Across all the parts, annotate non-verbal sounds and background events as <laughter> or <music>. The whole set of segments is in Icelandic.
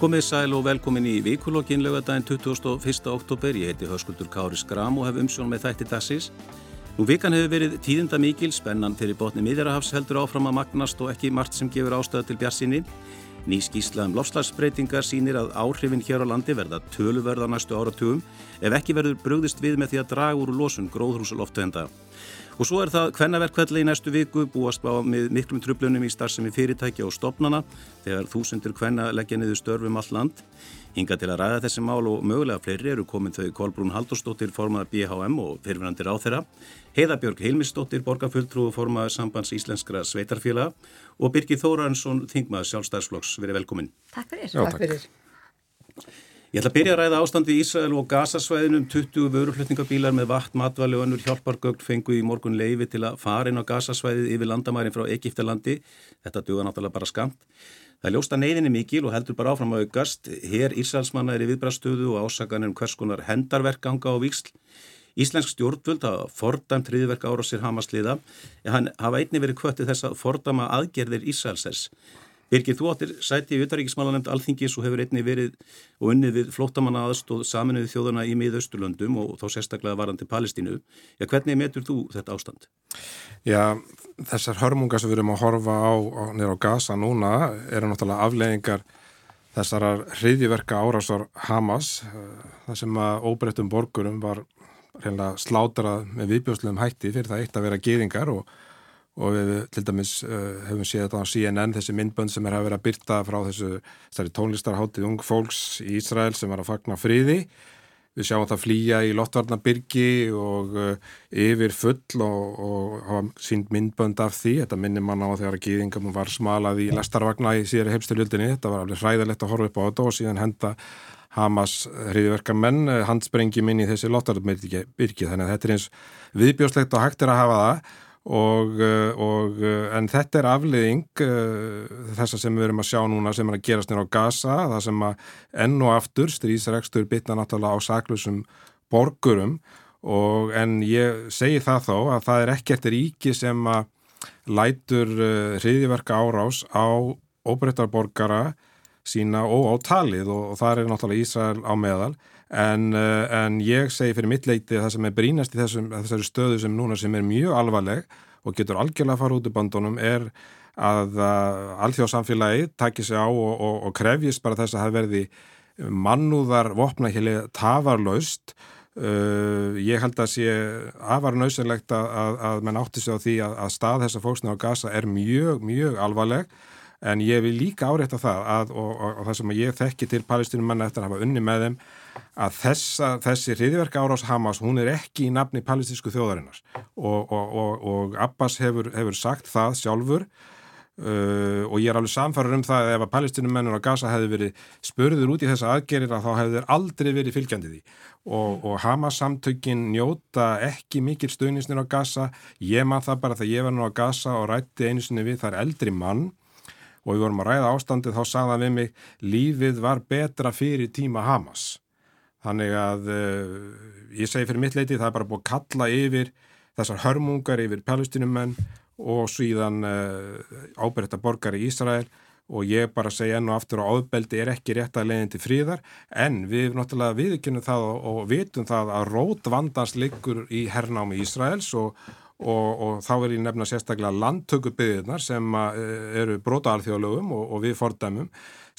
Komið sæl og velkomin í vikulokkin lögadaginn 21. oktober. Ég heiti Höskuldur Kári Skram og hef umsjón með þætti dassis. Nú vikan hefur verið tíðinda mikil, spennan fyrir botni miðjarahafs heldur áfram að magnast og ekki margt sem gefur ástöða til bjarsinni. Ný skísla um lofslagsbreytingar sínir að áhrifin hér á landi verða töluverða næstu áratugum ef ekki verður brugðist við með því að draga úr losun gróðrúsaloftvenda. Og svo er það kvennaverkvelli í næstu viku búast á með miklum trublunum í starfsemi fyrirtækja og stopnana þegar þúsundur kvenna leggja niður störfum all land. Hinga til að ræða þessi mál og mögulega fleiri eru komin þau Kolbrún Haldurstóttir formaða BHM og fyrirvenandir á þeirra, Heiðabjörg Hilmistóttir borgarfulltrúu formaða sambands íslenskra sveitarfélaga og Birgir Þóransson þingmaður sjálfstæðsflokks. Verið velkomin. Takk fyrir. Já, takk fyrir. Ég ætla að byrja að ræða ástandi í Ísrael og Gazasvæðinum. 20 vöruflutningabílar með vatn, matvali og önnur hjálpargögn fengu í morgun leifi til að fara inn á Gazasvæðið yfir landamærin frá Egiptalandi. Þetta duða náttúrulega bara skamt. Það ljósta neyðinni mikil og heldur bara áfram að aukast. Hér Ísraelsmanna er í viðbrastöðu og ásaganir um hvers konar hendarverkanga á víksl. Íslensk stjórnvöld hafa fordæmt hriðverk ára sér Hamasliða en hann hafa einni verið kvöttið þess að fordæma aðgerðir Ísraelsers. Birgir, þú áttir sæti í utaríkismálanemnd Alþingis og hefur einni verið og unnið við flóttamanna aðstóð saminuði þjóðana í miðausturlöndum og þá sérstaklega varandi Palestínu. Já, hvernig metur þú þetta ástand? Já, þessar hörmungar sem við erum að horfa á, á nýra á Gaza núna eru náttúrulega afleggingar þessar hriðiverka árásar Hamas, það sem að óbreyttum borgurum var reynilega slátrað með viðbjóðslegum hætti fyrir það eitt að vera geðingar og og við til dæmis uh, hefum séð þetta á CNN þessi myndbönd sem er að vera að byrta frá þessu tónlistarháttið ung fólks í Ísrael sem er að fagna friði. Við sjáum það flýja í Lottvarnabyrgi og uh, yfir full og, og hafa sínd myndbönd af því, þetta minnir mann á þegar að gýðingum var smalað í lestarvagna í síðari hefsturljöldinni, þetta var alveg hræðilegt að horfa upp á þetta og síðan henda Hamas hriðverka menn uh, handsprengi minni í þessi Lottvarnabyrgi þannig að þetta er eins viðbjóslegt og hægt er að hafa það Og, eh, og, eh, en þetta er afliðing uh, þessa sem við erum að sjá núna sem er að gerast nýra á Gaza, það sem að enn og aftur strísrekstur bitna náttúrulega á saklusum borgurum. Og en ég segi það þó að það er ekkert ríki sem að lætur hriðiverka árás á óbreyttarborgara sína og á talið. Og, og það er náttúrulega Ísrael á meðal En, eh, en ég segi fyrir mitt leiti að það sem er brínast í þessum, þessari stöðu sem núna sem er mjög alvarleg og getur algjörlega að fara út í bandunum er að uh, alþjóðsamfélagi takir sig á og, og, og krefjist bara þess að það verði mannúðar vopnahili tafarlaust. Uh, ég held að sé afar nöðsynlegt að, að, að menn átti sig á því að, að stað þessa fóksna á gasa er mjög, mjög alvarleg en ég vil líka áreita það að, og, og það sem ég þekki til palestinum manna eftir að hafa unni með þeim að þessa, þessi hriðverka árás Hamas, hún er ekki í nafni palestísku þjóðarinnar. Og, og, og, og Abbas hefur, hefur sagt það sjálfur uh, og ég er alveg samfarið um það að ef að palestinumennur á Gaza hefði verið spörður út í þessa aðgerir að þá hefði þeir aldrei verið fylgjandi því. Og Hamas samtökin njóta ekki mikil stöðnisnir á Gaza, ég maður það bara þegar ég var nú á Gaza og rætti einu sinni við þar eldri mann og við vorum að ræða ástandið þá sagða við mig lífið var betra fyrir tíma Hamas. Þannig að uh, ég segi fyrir mitt leiti það er bara búið að kalla yfir þessar hörmungar yfir palestinumenn og síðan uh, eh, ábyrgta borgar í Ísrael. Og ég bara segja enn og aftur og áðbeldi er ekki rétt að leiðin til fríðar en við náttúrulega viðkynum það og vitum það að rót vandans liggur í hernámi Ísraels og, og, og þá er ég nefna sérstaklega landtökubiðirnar sem uh, eru brótaarþjóðlögum og við fordæmum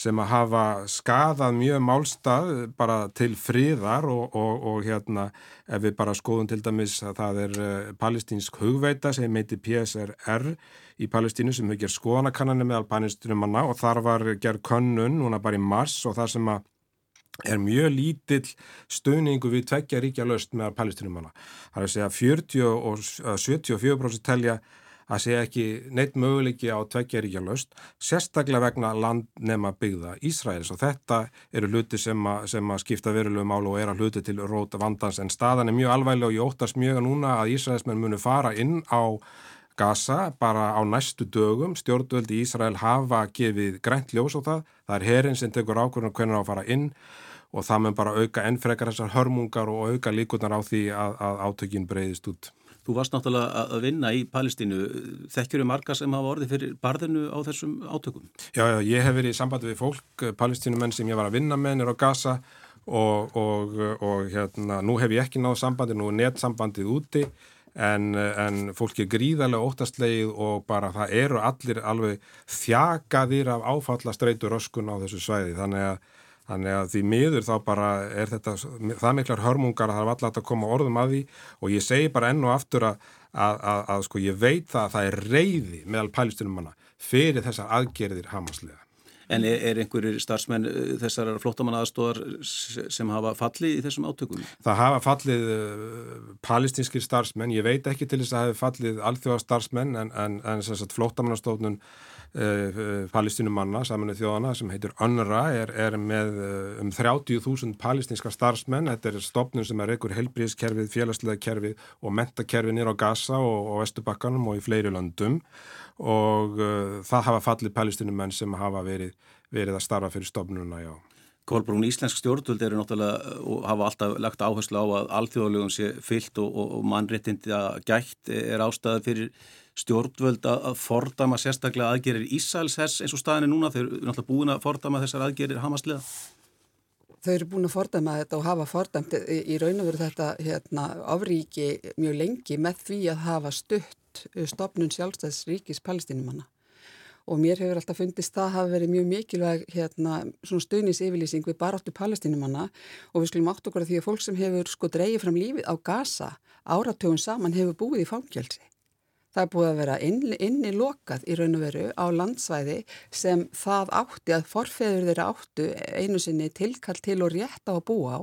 sem að hafa skadað mjög málstað bara til fríðar og, og, og hérna ef við bara skoðum til dæmis að það er uh, palestínsk hugveita sem meiti PSRR í Palestínu sem hefur gerð skoðanakannanir með alpanistunum manna og þar var gerð könnun núna bara í mars og það sem að er mjög lítill stöningu við tveggja ríkja löst með palestinum manna. Það er að segja 40 og 74% telja að sé ekki neitt möguleiki á tveggjaríkja löst, sérstaklega vegna landnema byggða Ísraels. Og þetta eru hluti sem að, sem að skipta verulegu málu og er að hluti til rót vandans. En staðan er mjög alvæglega og ég óttast mjög að núna að Ísraelsmenn munu fara inn á Gaza bara á næstu dögum, stjórnvöldi Ísrael hafa gefið grænt ljós á það, það er herin sem tekur ákvörðan hvernig á að fara inn og það með bara auka ennfrekar þessar hörmungar og auka líkunar á því að, að átökin breyðist út. Þú varst náttúrulega að vinna í Palestínu. Þekkjur eru marga sem hafa orðið fyrir barðinu á þessum átökum? Já, já, ég hef verið í sambandi við fólk, palestínumenn sem ég var að vinna með nýra á Gaza og, og, og hérna, nú hef ég ekki náð sambandi, nú er nettsambandið úti en, en fólk er gríðarlega óttastlegið og bara það eru allir alveg þjakaðir af áfallastreitur öskun á þessu svæði þannig að Þannig að því miður þá bara er þetta það miklar hörmungar að það er alltaf að koma orðum að því og ég segi bara enn og aftur að, að, að, að sko ég veit það að það er reyði meðal pælistunum manna fyrir þessar aðgerðir hamaslega. En er, er einhverjir starfsmenn uh, þessar flóttamanna aðstóðar sem hafa fallið í þessum átökum? Það hafa fallið uh, palestinskir starfsmenn, ég veit ekki til þess að það hefur fallið alþjóða starfsmenn en, en, en flóttamannastofnun uh, palestinumanna, saminu þjóðana sem heitir UNRWA, er, er með uh, um 30.000 palestinska starfsmenn þetta er stofnun sem er einhver helbríðskerfið, félagslega kerfið og mentakerfið nýra á Gaza og, og Vestubakkanum og í fleiri löndum og uh, það hafa fallið palestinumenn sem hafa verið, verið að starfa fyrir stofnununa, já. Kolbrún, íslensk stjórnvöld eru náttúrulega og hafa alltaf lagt áherslu á að alþjóðlegum sé fyllt og, og, og mannréttindi að gætt er ástæða fyrir stjórnvöld að fordama sérstaklega aðgerir Ísælshers eins og staðinni núna, þau eru náttúrulega búin að fordama þessar aðgerir hamaslega? Þau eru búin að fordama þetta og hafa fordamt í, raun og veru þetta hérna, afríki mjög lengi með því að hafa stutt stopnun sjálfstæðsríkis palestinumanna og mér hefur alltaf fundist það hafa verið mjög mikilvæg hérna, stuðnis yfirlýsing við baráttu palestinumanna og við skulum átt okkur að því að fólk sem hefur sko dreyið fram lífið á Gaza áratögun saman hefur búið í fangjalsi Það er búið að vera inni, inni lokað í raun og veru á landsvæði sem það átti að forfeður þeirra áttu einu sinni tilkall til og rétt á að búa á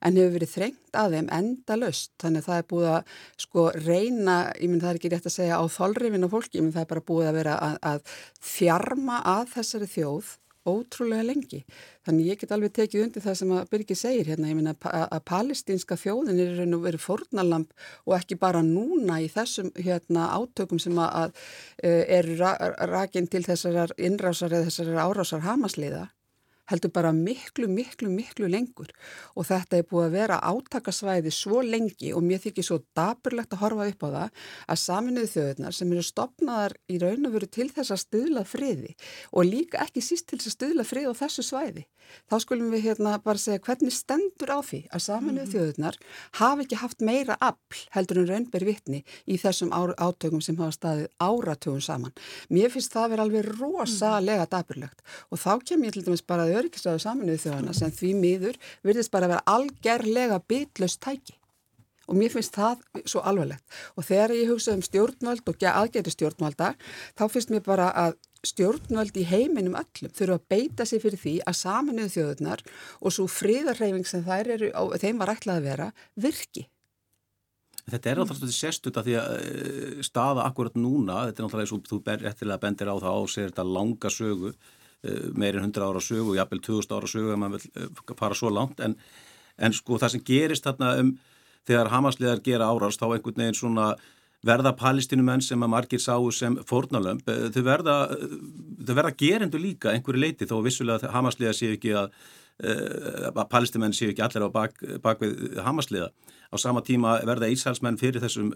en hefur verið þrengt að þeim enda löst. Þannig að það er búið að sko reyna, ég minn það er ekki rétt að segja á þolrifin og fólki, ég minn það er bara búið að vera að, að þjarma að þessari þjóð ótrúlega lengi. Þannig ég get alveg tekið undir það sem að Birgir segir hérna, ég minna að palestínska þjóðin er raun og verið fornalamp og ekki bara núna í þessum hérna, átökum sem að, að eh, eru rakin til þessar innrásar eða þessar árásar hamasliða heldur bara miklu, miklu, miklu lengur og þetta er búið að vera átakasvæði svo lengi og mér þykir svo daburlegt að horfa upp á það að saminuðu þjóðunar sem eru stopnaðar í raun og veru til þess að stuðla friði og líka ekki síst til þess að stuðla frið á þessu svæði. Þá skulum við hérna bara segja hvernig stendur á því að saminuðu mm -hmm. þjóðunar hafi ekki haft meira afl heldur en raunberi vittni í þessum átökum sem hafa staðið áratögun saman. Mér finnst það að vera alveg rosalega daburlegt og þá kem ég til dæmis bara að öryggisraðu saminuðu þjóðana sem því miður virðist bara að vera algerlega bytlaust tæki. Og mér finnst það svo alvarlegt. Og þegar ég hugsa um stjórnvöld og aðgerri stjórnvölda þá finnst mér bara að stjórnvöld í heiminum öllum þurfa að beita sig fyrir því að saminuðu þjóðunar og svo fríðarreyfing sem þær eru á þeim var ætlað að vera virki. Þetta er náttúrulega sérstut að því að eh, staða akkurat núna, þetta er náttúrulega eins og þú réttilega bendir á það á sér þetta langa sögu meirinn 100 ára sögu jafnvel 2000 ára sögu ef maður vil eh, fara svo langt. En, en sko það sem gerist þarna um þegar Hamasliðar gera árast þá einhvern veginn svona verða palestinumenn sem að margir sáu sem fórnalömp, eh, þau verða þau verða gerendu líka einhverju leiti þó vissulega Hamasliðar séu ekki að að palestinumenn séu ekki allir á bak, bak við Hamasliða. Á sama tíma verða Ísælsmenn fyrir þessum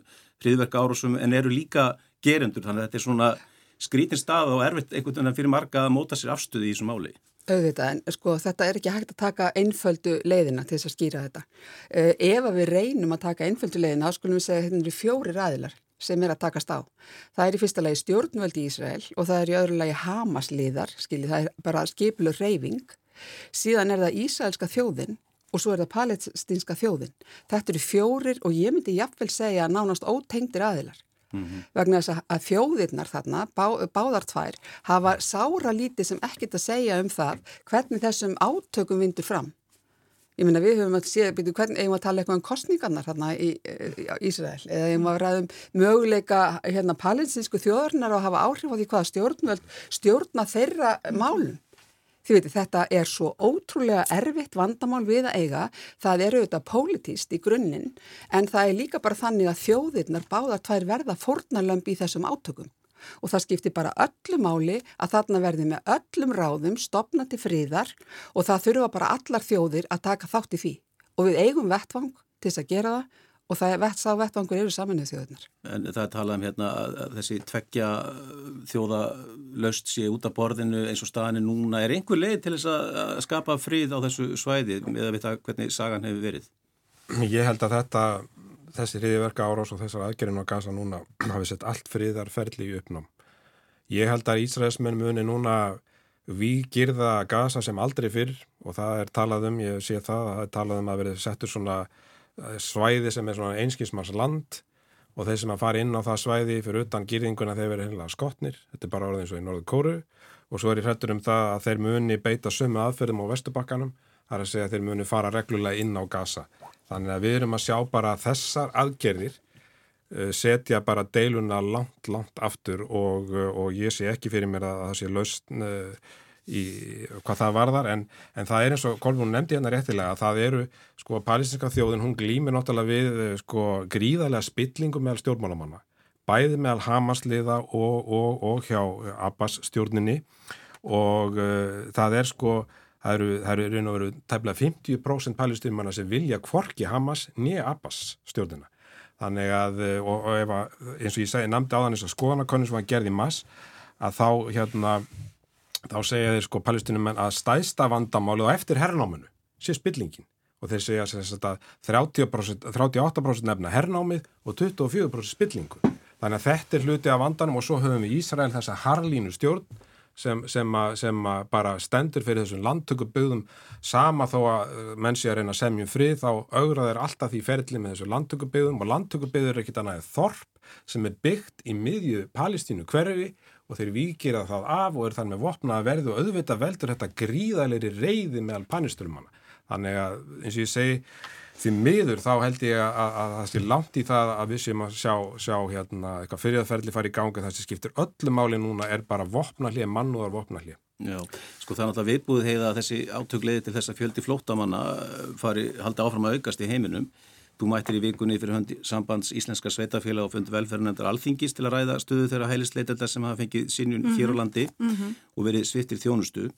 fríðverka árásum en eru líka gerendur þannig að þetta er svona skrítin stað og erfitt einhvern veginn fyrir marga að móta sér afstöði í þessum máli. Auðvitað, en sko þetta er ekki hægt að taka einföldu leiðina til þess að skýra þetta. Uh, ef við reynum að taka einföldu leiðina, þá skulum við segja þetta eru fjóri ræðilar sem er að takast á. Það er í fyrsta lagi stjórnvöldi í Ísrael og það er í öðru lagi Hamas liðar, skilji, það er bara skiplu reyfing. Síðan er það Ísraelska þjóðin og svo er það palestinska þjóðin. Þetta eru fjórir og ég myndi jafnvel segja nánast ótengdir aðilar. Mm -hmm. vegna þess að þjóðirnar þarna, bá, báðar tvær, hafa sára lítið sem ekkit að segja um það hvernig þessum átökum vindur fram. Ég minna við höfum að sé, byrju, hvernig eigum að tala eitthvað um kostningarnar þarna í, í Ísrael eða eigum að ræðum möguleika hérna palestinsku þjóðurnar að hafa áhrif á því hvaða stjórnvöld stjórna þeirra málum. Þið veitir, þetta er svo ótrúlega erfitt vandamál við að eiga, það eru auðvitað pólitíst í grunninn, en það er líka bara þannig að þjóðirnar báðar tvær verða fórnarlömb í þessum átökum. Og það skiptir bara öllu máli að þarna verði með öllum ráðum stopna til friðar og það þurfa bara allar þjóðir að taka þátt í því. Og við eigum vettvang til þess að gera það og það er vett, sá vettvangur eru saminuð þjóðunar. En það er talað um hérna að þessi tveggja þjóða löst sé út af borðinu eins og staðinu núna. Er einhver leið til þess að skapa frið á þessu svæði með að vita hvernig sagan hefur verið? Ég held að þetta, þessi hriðiverka árás og þessar aðgerinn á gasa núna <clears throat> hafi sett allt friðarferðli í uppnám. Ég held að Ísraelsmenn muni núna við girða gasa sem aldrei fyrr og það er talað um, ég sé það, það er talað um að verið settur svona svæði sem er svona einskismars land og þeir sem að fara inn á það svæði fyrir utan gýringuna þeir verið heila skotnir, þetta er bara orðið eins og í Norður Kóru og svo er ég hrettur um það að þeir muni beita sömu aðferðum á vestubakkanum, það er að segja að þeir muni fara reglulega inn á gasa. Þannig að við erum að sjá bara þessar aðgerðir eh, setja bara deiluna langt, langt aftur og, og ég sé ekki fyrir mér að það sé lausn eh, í hvað það varðar en, en það er eins og Kolbún nefndi hérna réttilega að það eru sko palestinska þjóðin hún glýmir náttúrulega við eh, sko gríðarlega spillingum meðal stjórnmálamanna bæði meðal Hamasliða og, og, og hjá Abbas stjórninni og uh, það er sko það eru, það eru veru tæmlega 50% palestinmanna sem vilja kvorki Hamas nýja Abbas stjórnina þannig að eh, og, og ef að eins og ég segi namndi á þannig að skoðanakonum sem var gerð í mass að þá hérna þá segja þeir sko palestinumenn að stæsta vandamálið og eftir herrnáminu sé spillingin. Og þeir segja að 30%, 38% nefna herrnámið og 24% spillingu. Þannig að þetta er hluti af vandanum og svo höfum við Ísrael þessa harlínu stjórn sem, sem, a, sem a bara stendur fyrir þessum landtökuböðum sama þó að uh, menn sé að reyna að semjum frið þá augrað er alltaf því ferli með þessu landtökuböðum og landtökuböður er ekkit annað þorp sem er byggt í miðju Palestínu hverfi og þeir vikir að það af og er þannig með vopna að verðu og auðvitað veldur þetta gríðalegri reyði meðal panisturumana. Þannig að eins og ég segi því miður þá held ég að, að, að það sé langt í það að við séum að sjá, sjá hérna eitthvað fyrirðarferðli fari í gangi það sem skiptir öllu máli núna er bara vopnahlið, mannúðar vopnahlið. Já, sko þannig að viðbúið heiða að þessi átökleiði til þess að fjöldi flóttamanna fari haldi áfram að aukast í heiminum Þú mættir í vikunni fyrir höndi sambands Íslenska sveitafélag og fund velferðnendar alþingis til að ræða stöðu þeirra hælisleitenda sem hafa fengið sinjun mm -hmm. hér á landi mm -hmm. og verið svittir þjónustu.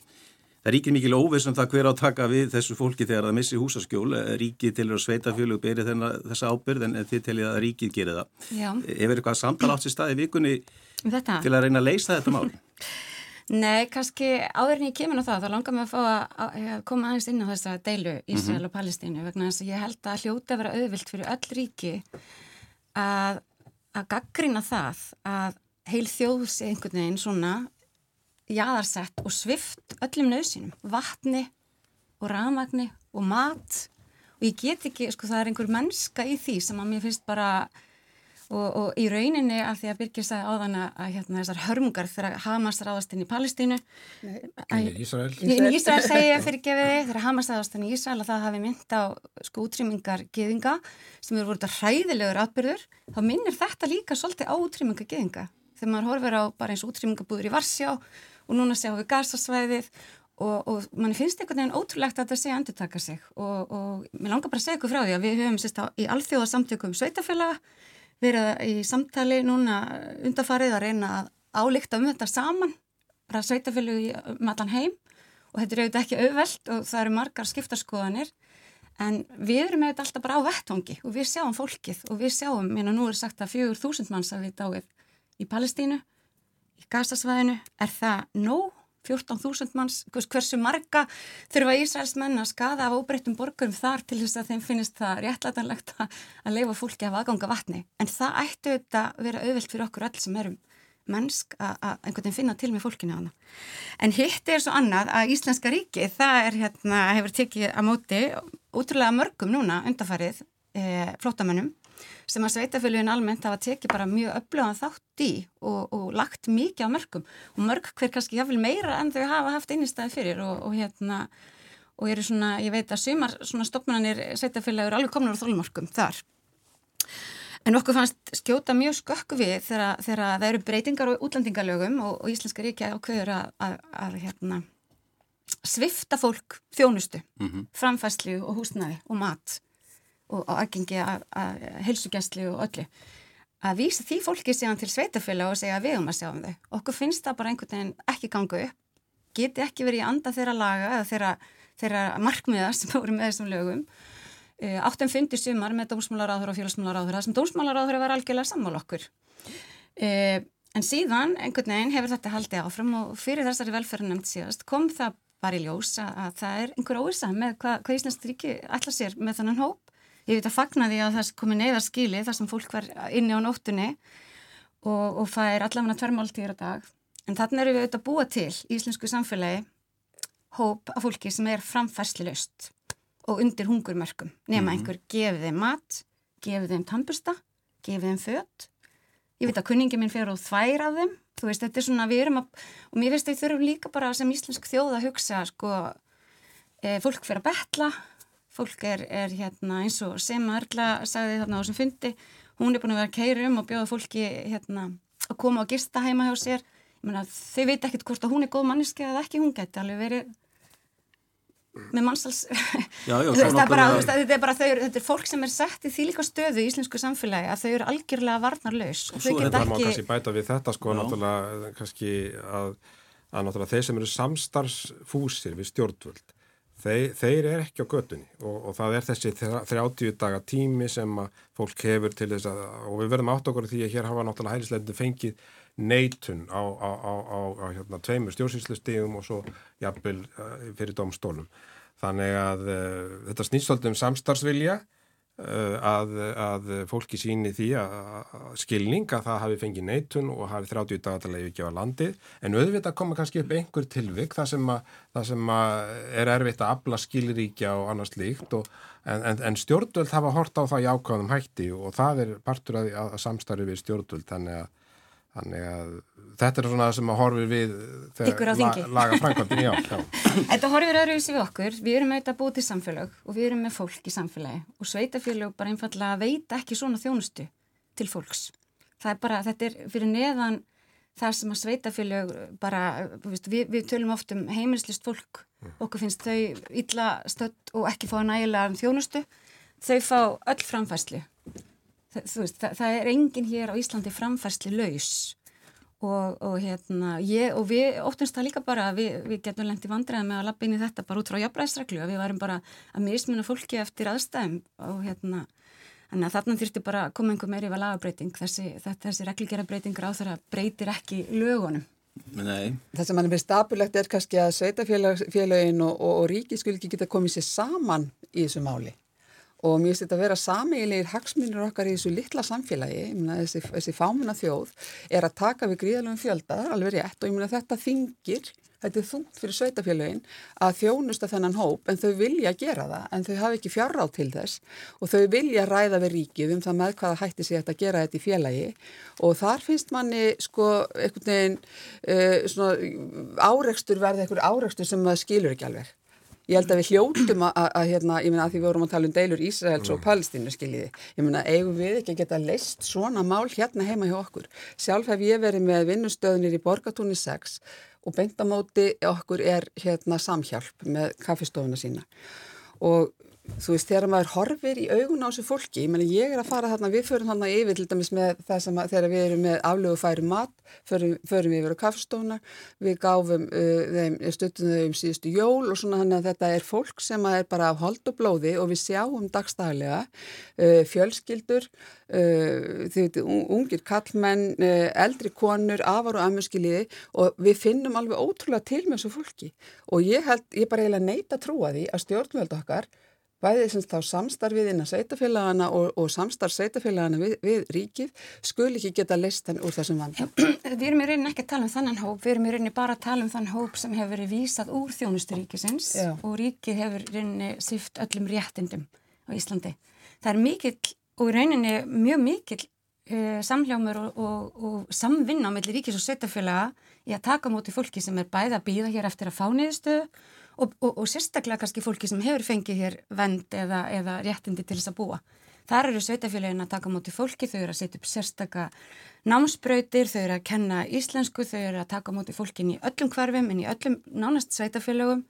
Það ríkir mikil óvissum það hver á taka við þessu fólki þegar það missi húsaskjól. Ríkið til að sveitafélag beri þessa ábyrð en þið telja að ríkið gerir það. Já. Hefur eitthvað samtal átt sér stað í vikunni þetta? til að reyna að leysa þetta mál? <laughs> Nei, kannski áður en ég kemur á það, þá langar mér að fá að, að koma aðeins inn á þessa deilu Ísrael mm -hmm. og Palestínu vegna þess að ég held að hljóta að vera auðvilt fyrir öll ríki að, að gaggrina það að heil þjóðs einhvern veginn svona jæðarsett og svift öllum nöðsynum, vatni og ramagni og mat og ég get ekki, sko það er einhver mennska í því sem að mér finnst bara Og, og í rauninni af því að Birgir sagði áðan að hérna, þessar hörmungar þegar Hamas ráðast inn í Palestínu í Ísrael. Í Ísrael segja fyrir gefiði þegar Hamas ráðast inn í Ísrael að það hafi mynd á sko útrýmingar geðinga sem eru voruð hræðilegur atbyrður þá minnir þetta líka svolítið á útrýmingar geðinga þegar maður horfir á bara eins útrýmingabúður í Varsjá og núna sjáum við gasasvæðið og, og mann finnst einhvern veginn ótrúlegt að þetta sé að endur taka sig. Og, og mér langar bara að segja ykkur frá því að við höfum sérst á í alþjóðasamtökum sveitafélaga verið í samtali núna undarfarið að reyna að álíkta um þetta saman, bara sveitafélug um allan heim. Og þetta er auðvitað ekki auðvelt og það eru margar skiptarskoðanir en við erum auðvitað alltaf bara á vettvangi og við sjáum fólkið og við sjáum, mér nú er sagt að fjögur þúsund manns að við dáið í Palestínu, í Gazasvæðinu, er það nóg? 14.000 manns, hversu marga þurfa Ísraelsmenn að skada af óbreyttum borgurum þar til þess að þeim finnist það réttlætanlegt að leifa fólki af aðganga vatni. En það ættu þetta að vera auðvilt fyrir okkur öll sem erum mennsk að einhvern veginn finna til með fólkinu á hana. En hitt er svo annað að Íslenska ríki, það er hérna, hefur tekið að móti útrúlega mörgum núna undarfarið e, eh, flótamönnum sem að sveitafélugin almennt hafa tekið bara mjög öflugan þátt í og, og lagt mikið á mörgum og mörg hver kannski jáfnvel meira en þau hafa haft einnigstæði fyrir og, og hérna og eru svona, ég veit að sumar svona stopnarnir sveitafélagur alveg komnar á þólmörkum þar. En okkur fannst skjóta mjög skökku við þegar, þegar það eru breytingar og útlandingalögum og, og Íslenska ríkja ákveður að, að, að hérna, svifta fólk þjónustu, mm -hmm. framfæslu og húsnaði og mat og aðgengi að, að helsugjæsli og öllu að vísa því fólki síðan til sveitafélag og segja að við um að sjá um þau. Okkur finnst það bara einhvern veginn ekki ganga upp, geti ekki verið í anda þeirra laga eða þeirra, þeirra markmiða sem voru með þessum lögum. Uh, áttum fundi sumar með dómsmálaráður og félagsmálaráður sem dómsmálaráður var algjörlega sammál okkur. Uh, en síðan einhvern veginn hefur þetta haldið áfram og fyrir þessari velferðarnemnd síðast kom það bara í ljós að það er einhver óvisa með hvað, hvað Íslands Ég veit að fagna því að það komi neyðarskili þar sem fólk var inni á nóttunni og, og er allavega tverrmáltíður á dag. En þannig eru við auðvitað að búa til í íslensku samfélagi hóp af fólki sem er framfærsli löst og undir hungurmörkum. Nefna mm -hmm. einhver gefið þeim mat, gefið þeim tampusta, gefið þeim fött. Ég veit að kunningi minn fer og þvær af þeim. Þú veist, þetta er svona, við erum að, og mér veist að við þurfum líka bara sem íslensk þjóð að hugsa, sko, e, fólk fer að betla fólk er, er hérna eins og sem Erla sagði þarna á þessum fundi, hún er búin að vera að keira um og bjóða fólki hérna að koma og gista heima hjá sér. Ég meina þau veit ekkert hvort að hún er góð manniski eða ekki, hún geti alveg verið með mannsals já, já, <laughs> þetta, er bara, þetta er bara þau, þetta er fólk sem er sett í því líka stöðu í íslensku samfélagi að þau eru algjörlega varnarlaus og þau geta ekki... Það má kannski bæta við þetta sko já. náttúrulega kannski að, að náttúrulega þeir sem eru samstarfsfúsir við stjórnvöld þeir, þeir er ekki á götunni og, og það er þessi 30 daga tími sem að fólk hefur til þess að, og við verðum átt okkur því að hér hafa náttúrulega hælisleitinu fengið neitun á, á, á, á hérna, tveimur stjórnsýslustíðum og svo jafnvel uh, fyrir domstólum. Þannig að uh, þetta snýst svolítið um samstarfsvilja Eh, að, að fólki síni því að skilning að það hafi fengið neitun og hafi 30 dagarlega ekki á landið. En auðvitað koma kannski upp einhver tilvik það sem, að, það sem er erfitt að abla skilríkja og annars líkt og, en, en, en stjórnvöld hafa hort á það í ákvæðum hætti og það er partur að, að samstarfi við stjórnvöld þannig að Þannig að þetta er svona sem að horfi við þegar la, laga frænkvöndin, já, <laughs> já. Þetta horfir öðruvísi við okkur, við erum auðvitað búið til samfélag og við erum með fólk í samfélagi og sveitafélag bara einfallega veit ekki svona þjónustu til fólks. Það er bara, þetta er fyrir neðan það sem að sveitafélag bara, við, við tölum oft um heimilslist fólk, mm. okkur finnst þau illa stödd og ekki fá nægilega um þjónustu, þau fá öll framfæslu veist, það, það er enginn hér á Íslandi framfærsli laus og, og, hérna, ég, og við óttumst það líka bara að við, við getum lengt í vandræði með að lappa inn í þetta bara út frá jafnræðsreglu að við varum bara að mismuna fólki eftir aðstæðum og hérna Þannig að þarna þurfti bara að koma einhver meiri vel aðbreyting, þessi, þessi reglgerabreitingur á þeirra breytir ekki lögunum. Nei. Það sem mann er verið stabilegt er kannski að sveitafélagin og, og, og ríki skul ekki geta komið sér saman í þessu máli og mér finnst þetta að vera sameigilegir hagsmunir okkar í þessu litla samfélagi. Meina þessi, þessi fámuna þjóð er að taka við gríðalöfum fjölda, það er alveg rétt. Og ég meina þetta þingir þetta er þungt fyrir sveitafélagin að þjónusta þennan hóp en þau vilja gera það en þau hafa ekki fjárráð til þess. Og þau vilja ræða við ríkið um það með hvaða hætti sig að gera þetta í félagi. Og þar finnst manni sko einhvern veginn uh, svona áreikstur verði einhver áreikstur sem maður skilur ekki alveg Ég held að við hljóttum að, að, að hérna, ég meina að því við vorum að tala um deilur Ísraels og mm. Palestínu, skiljiði. Ég meina, eigum við ekki að geta leist svona mál hérna heima hjá okkur. Sjálf hef ég verið með vinnustöðunir í Borgatúni 6 og beintamóti okkur er hérna samhjálp með kaffistofuna sína. Og þú veist, þegar maður horfir í augun á þessu fólki, ég menna ég er að fara þarna, við förum þarna yfir til dæmis með það sem að þegar við erum með aflögu færi mat, förum, förum yfir á kaffestóna, við gáfum uh, þeim, stuttum þau um síðustu jól og svona þannig að þetta er fólk sem er bara á hold og blóði og við sjáum dagstælega uh, fjölskyldur, uh, þið veitu, ungir kallmenn, uh, eldri konur, afar og amurskiliði og við finnum alveg ótrúlega til með þessu fólki. Og ég held, ég bara eiginlega neita að trúa því að stjórnvöld okkar bæðið sem þá samstarfið innan sveitafélagana og, og samstarf sveitafélagana við, við ríkið skul ekki geta list henn úr þessum vandam. <clears throat> Við erum í rauninni ekki að tala um þannan hóp, við erum í rauninni bara að tala um þann hóp sem hefur verið vísað úr þjónusturíkisins Já. og ríkið hefur í rauninni sýft öllum réttindum á Íslandi. Það er mikill og í rauninni mjög mikill uh, samljámur og, og, og samvinna á melli ríkis og sveitafélaga í að taka móti fólki sem er bæða að býða hér eftir að fá niðurstöðu og, og, og sérstaklega kannski fólki sem hefur fengið hér vend eða, eða réttindi til þess að búa. Þar eru sveitafélagin að taka móti fólki, þau eru að setja upp sérstakka námsbrautir, þau eru að kenna íslensku, þau eru að taka móti fólkin í öllum hverfum en í öllum nánast sveitafélagum.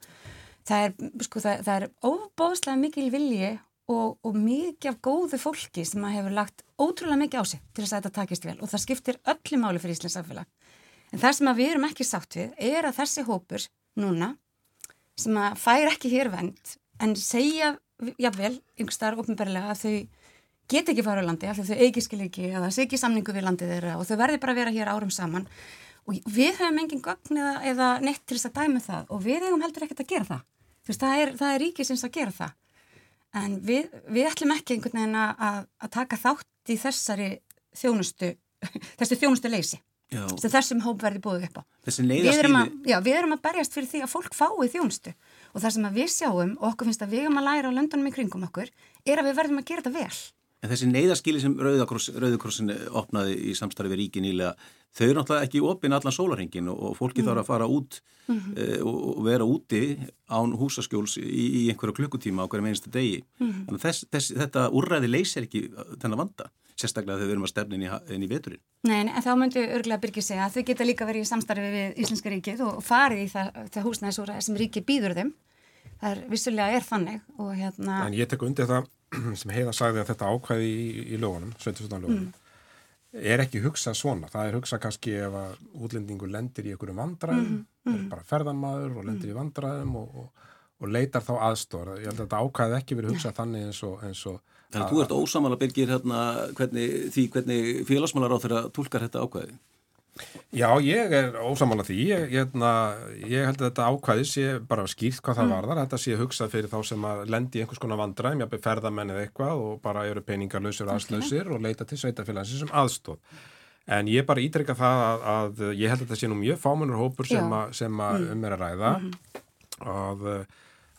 Það er, sko, það, það er óbóðslega mikil vilji og, og mikið af góðu fólki sem að hefur lagt ótrúlega mikið á sig til þess að þetta takist vel og það skiptir öllu máli fyrir Íslands samfélag. En það sem við erum ekki sátt við er að þessi hópur núna sem að fær ekki hér vend en segja, jável, yngstar ofnbærlega að þau get ekki fara á landi af því þau eigi skil ekki eða sé ekki samningu við landið þeirra og þau verði bara að vera hér árum saman. Og við höfum engin gögn eða, eða neitt til þess að dæma það og við hefum heldur ekkert að gera það. Þú veist, það er, það er ríkisins að gera það. En við, við ætlum ekki einhvern veginn að, að taka þátt í þessari þjónustu, <laughs> þessi þjónustu leysi sem þessum hóp verði búið upp á. Við erum, að, já, við erum að berjast fyrir því að fólk fái þjónustu og það sem við sjáum og okkur finnst að við erum að læra á löndunum í kringum okkur er að við verðum að gera þetta vel. En þessi neyðaskili sem Rauðakrossin opnaði í samstarfi við ríki nýlega, þau eru náttúrulega ekki opinn allan sólarhengin og, fólki mm. þarf að fara út mm -hmm. e, og, vera úti án húsaskjóls í, í einhverju klukkutíma á hverjum einstu degi. Mm -hmm. Þess, þess, þetta úrræði leysir ekki þennan vanda, sérstaklega þegar við erum að stefna inn í, inn í veturinn. Nei, en þá myndu örgulega byrkið segja að þau geta líka verið í samstarfi við Íslenska ríkið og farið í það, það húsnæðisúræði sem ríkið býður þeim. Það er vissulega er þannig og hérna... En ég tek undir það sem heiða sagði að þetta ákvæði í, í lögunum, 17. lögunum mm. er ekki hugsað svona, það er hugsað kannski ef að útlendingur lendir í einhverjum vandræðum, mm. Mm. er bara ferðanmaður og lendir í vandræðum og, og, og leitar þá aðstóra, ég held að þetta ákvæði ekki verið hugsað þannig eins og, eins og Þannig að þú ert ósamála byrgir hérna hvernig, því hvernig félagsmálar á þeirra tólkar þetta ákvæði Já, ég er ósamála því, ég, hérna, ég held að þetta ákvæðis sé bara skýrt hvað það mm. varðar, þetta sé hugsað fyrir þá sem að lendi einhvers konar vandræðum, jápið ferðamenn eða eitthvað og bara eru peningarlausir og aðslausir og leita til sveitafélagsins sem aðstóð. En ég bara ítrykka það að, að ég held að þetta sé nú mjög fámunur hópur sem, a, sem að mm. um er að ræða mm -hmm. að,